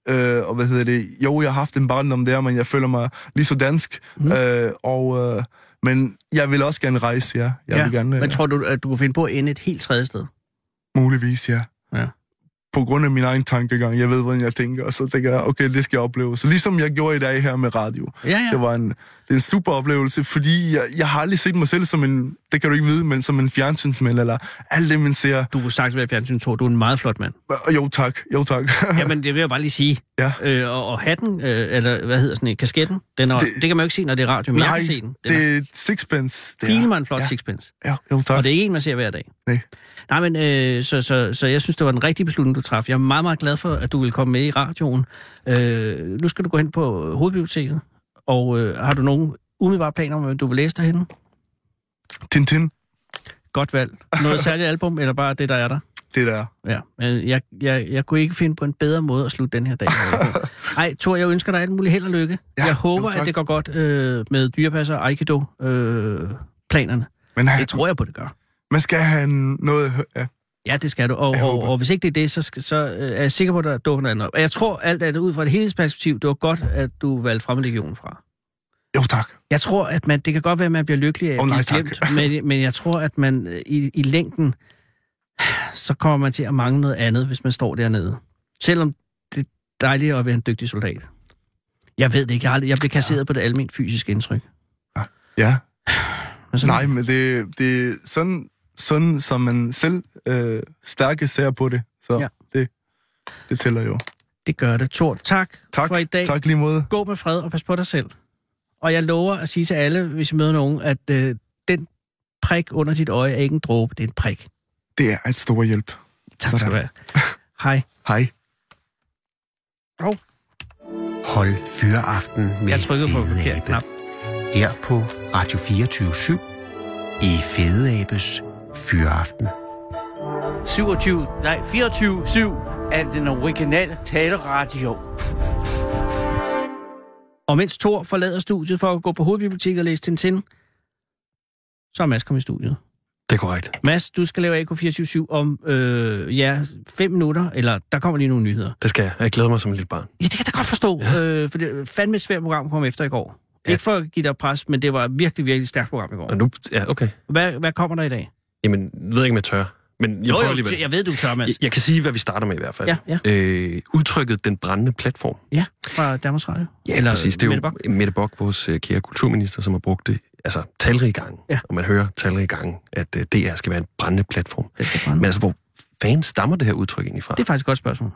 Øh, og hvad hedder det? Jo, jeg har haft en barndom der, men jeg føler mig lige så dansk. Mm. Øh, og, øh, men jeg vil også gerne rejse, ja. Jeg vil gerne, Men øh, tror du, at du kunne finde på at ende et helt tredje sted? muligvis, ja. På grund af min egen tankegang. Jeg ved, hvordan jeg tænker, og så tænker jeg, okay, det skal jeg opleve. Så ligesom jeg gjorde i dag her med radio. Ja, ja. Det var en, det er en super oplevelse, fordi jeg, jeg har aldrig set mig selv som en, det kan du ikke vide, men som en fjernsynsmand, eller alt det, man ser. Du kunne sagtens være fjernsyn, tror du er en meget flot mand. Jo tak, jo tak. Jamen, det vil jeg bare lige sige. Ja. Øh, og, og hatten, øh, eller hvad hedder sådan en, kasketten, den er, det, Det- kan man jo ikke se, når det er radio, men jeg Nej, kan se den. den det er er sixpence. Det filmer en flot ja. sixpence. Ja, jo tak. Og det er ikke en, man ser hver dag. Nej. Nej, men øh, så, så, så jeg synes, det var den rigtige beslutning, du traf. Jeg er meget, meget glad for, at du vil komme med i radioen. Øh, nu skal du gå hen på hovedbiblioteket, og øh, har du nogen umiddelbare planer om, hvad du vil læse derhenne? Tintin, Godt valg. Noget særligt album, eller bare det, der er der? det der. Ja, men jeg, jeg, jeg kunne ikke finde på en bedre måde at slutte den her dag. af på. Ej, Thor, jeg ønsker dig alt muligt held og lykke. Ja, jeg håber, jo, at det går godt øh, med dyrepasser og Aikido-planerne. Men det han, tror jeg på, det gør. Man skal have noget... Ja. Ja, det skal du. Og, og, og hvis ikke det er det, så, skal, så øh, er jeg sikker på, at der dukker noget andet op. Og jeg tror alt andet ud fra et helhedsperspektiv, det var godt, at du valgte fremmedlegionen fra. Jo tak. Jeg tror, at man, det kan godt være, at man bliver lykkelig af at oh, nej, blive tak. glemt, men, men jeg tror, at man øh, i, i længden, så kommer man til at mangle noget andet, hvis man står dernede. Selvom det er dejligt at være en dygtig soldat. Jeg ved det ikke. Jeg, aldrig, jeg blev kasseret ja. på det almindeligt fysiske indtryk. Ja. Men sådan, Nej, men det, det er sådan, sådan, som man selv øh, stærke ser på det. Så Ja. det, det tæller jo. Det gør det. Thor, tak, Tak, for i dag. tak lige måde. Gå med fred og pas på dig selv. Og jeg lover at sige til alle, hvis I møder nogen, at øh, den prik under dit øje er ikke en dråbe, det er en prik. Det er et stor hjælp. Tak skal du have. Hej. Hej. Hold fyreaften med Jeg trykkede på Fede forkert knap. Her på Radio 24 i Fede Abes Fyreaften. 27, nej, 24-7 af den originale taleradio. Og mens Thor forlader studiet for at gå på hovedbiblioteket og læse Tintin, så er Mads kommet i studiet. Det er korrekt. Mads, du skal lave AK247 om, øh, ja, fem minutter, eller der kommer lige nogle nyheder. Det skal jeg. Jeg glæder mig som et lille barn. Ja, det kan jeg da godt forstå, ja. øh, for det er fandme et svært program kom efter i går. Ja. Ikke for at give dig pres, men det var et virkelig, virkelig stærkt program i går. Og nu, ja, okay. Hvad, hvad kommer der i dag? Jamen, jeg ved ikke, om jeg tør. Men jeg Jo, prøver alligevel. jeg ved, du tør, Mads. Jeg, jeg kan sige, hvad vi starter med i hvert fald. Ja, ja. Øh, udtrykket den brændende platform. Ja, fra Danmarks Radio. Ja, Eller præcis. Det er Mette jo. Mette Bock, vores øh, kære kulturminister, som har brugt det altså, talrige gange. Ja. Og man hører talrige gange, at øh, DR skal være en brændende platform. Det skal brænde. Men altså, hvor fanden stammer det her udtryk egentlig fra? Det er faktisk et godt spørgsmål.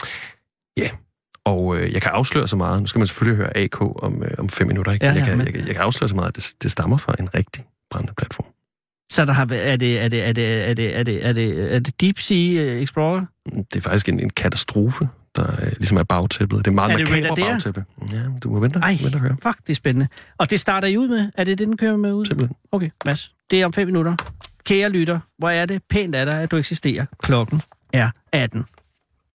Og øh, jeg kan afsløre så meget. Nu skal man selvfølgelig høre AK om, øh, om fem minutter. Ikke? Ja, jeg, ja, kan, men- jeg, kan- jeg kan afsløre så meget, at det, det stammer fra en rigtig brændende platform. Så der har er det, er det, er det, er det, er det, er det, er det Deep Sea øh, Explorer? Det er faktisk en, en katastrofe, der øh, ligesom er bagtæppet. Det er meget Er det makabre bagtæppe. Ja, du må vente, Ej, vente og høre. fuck, det er spændende. Og det starter I ud med? Er det det, den kører med ud? Simpelthen. Okay, Mads. Det er om fem minutter. Kære lytter, hvor er det pænt af dig, at du eksisterer. Klokken er 18.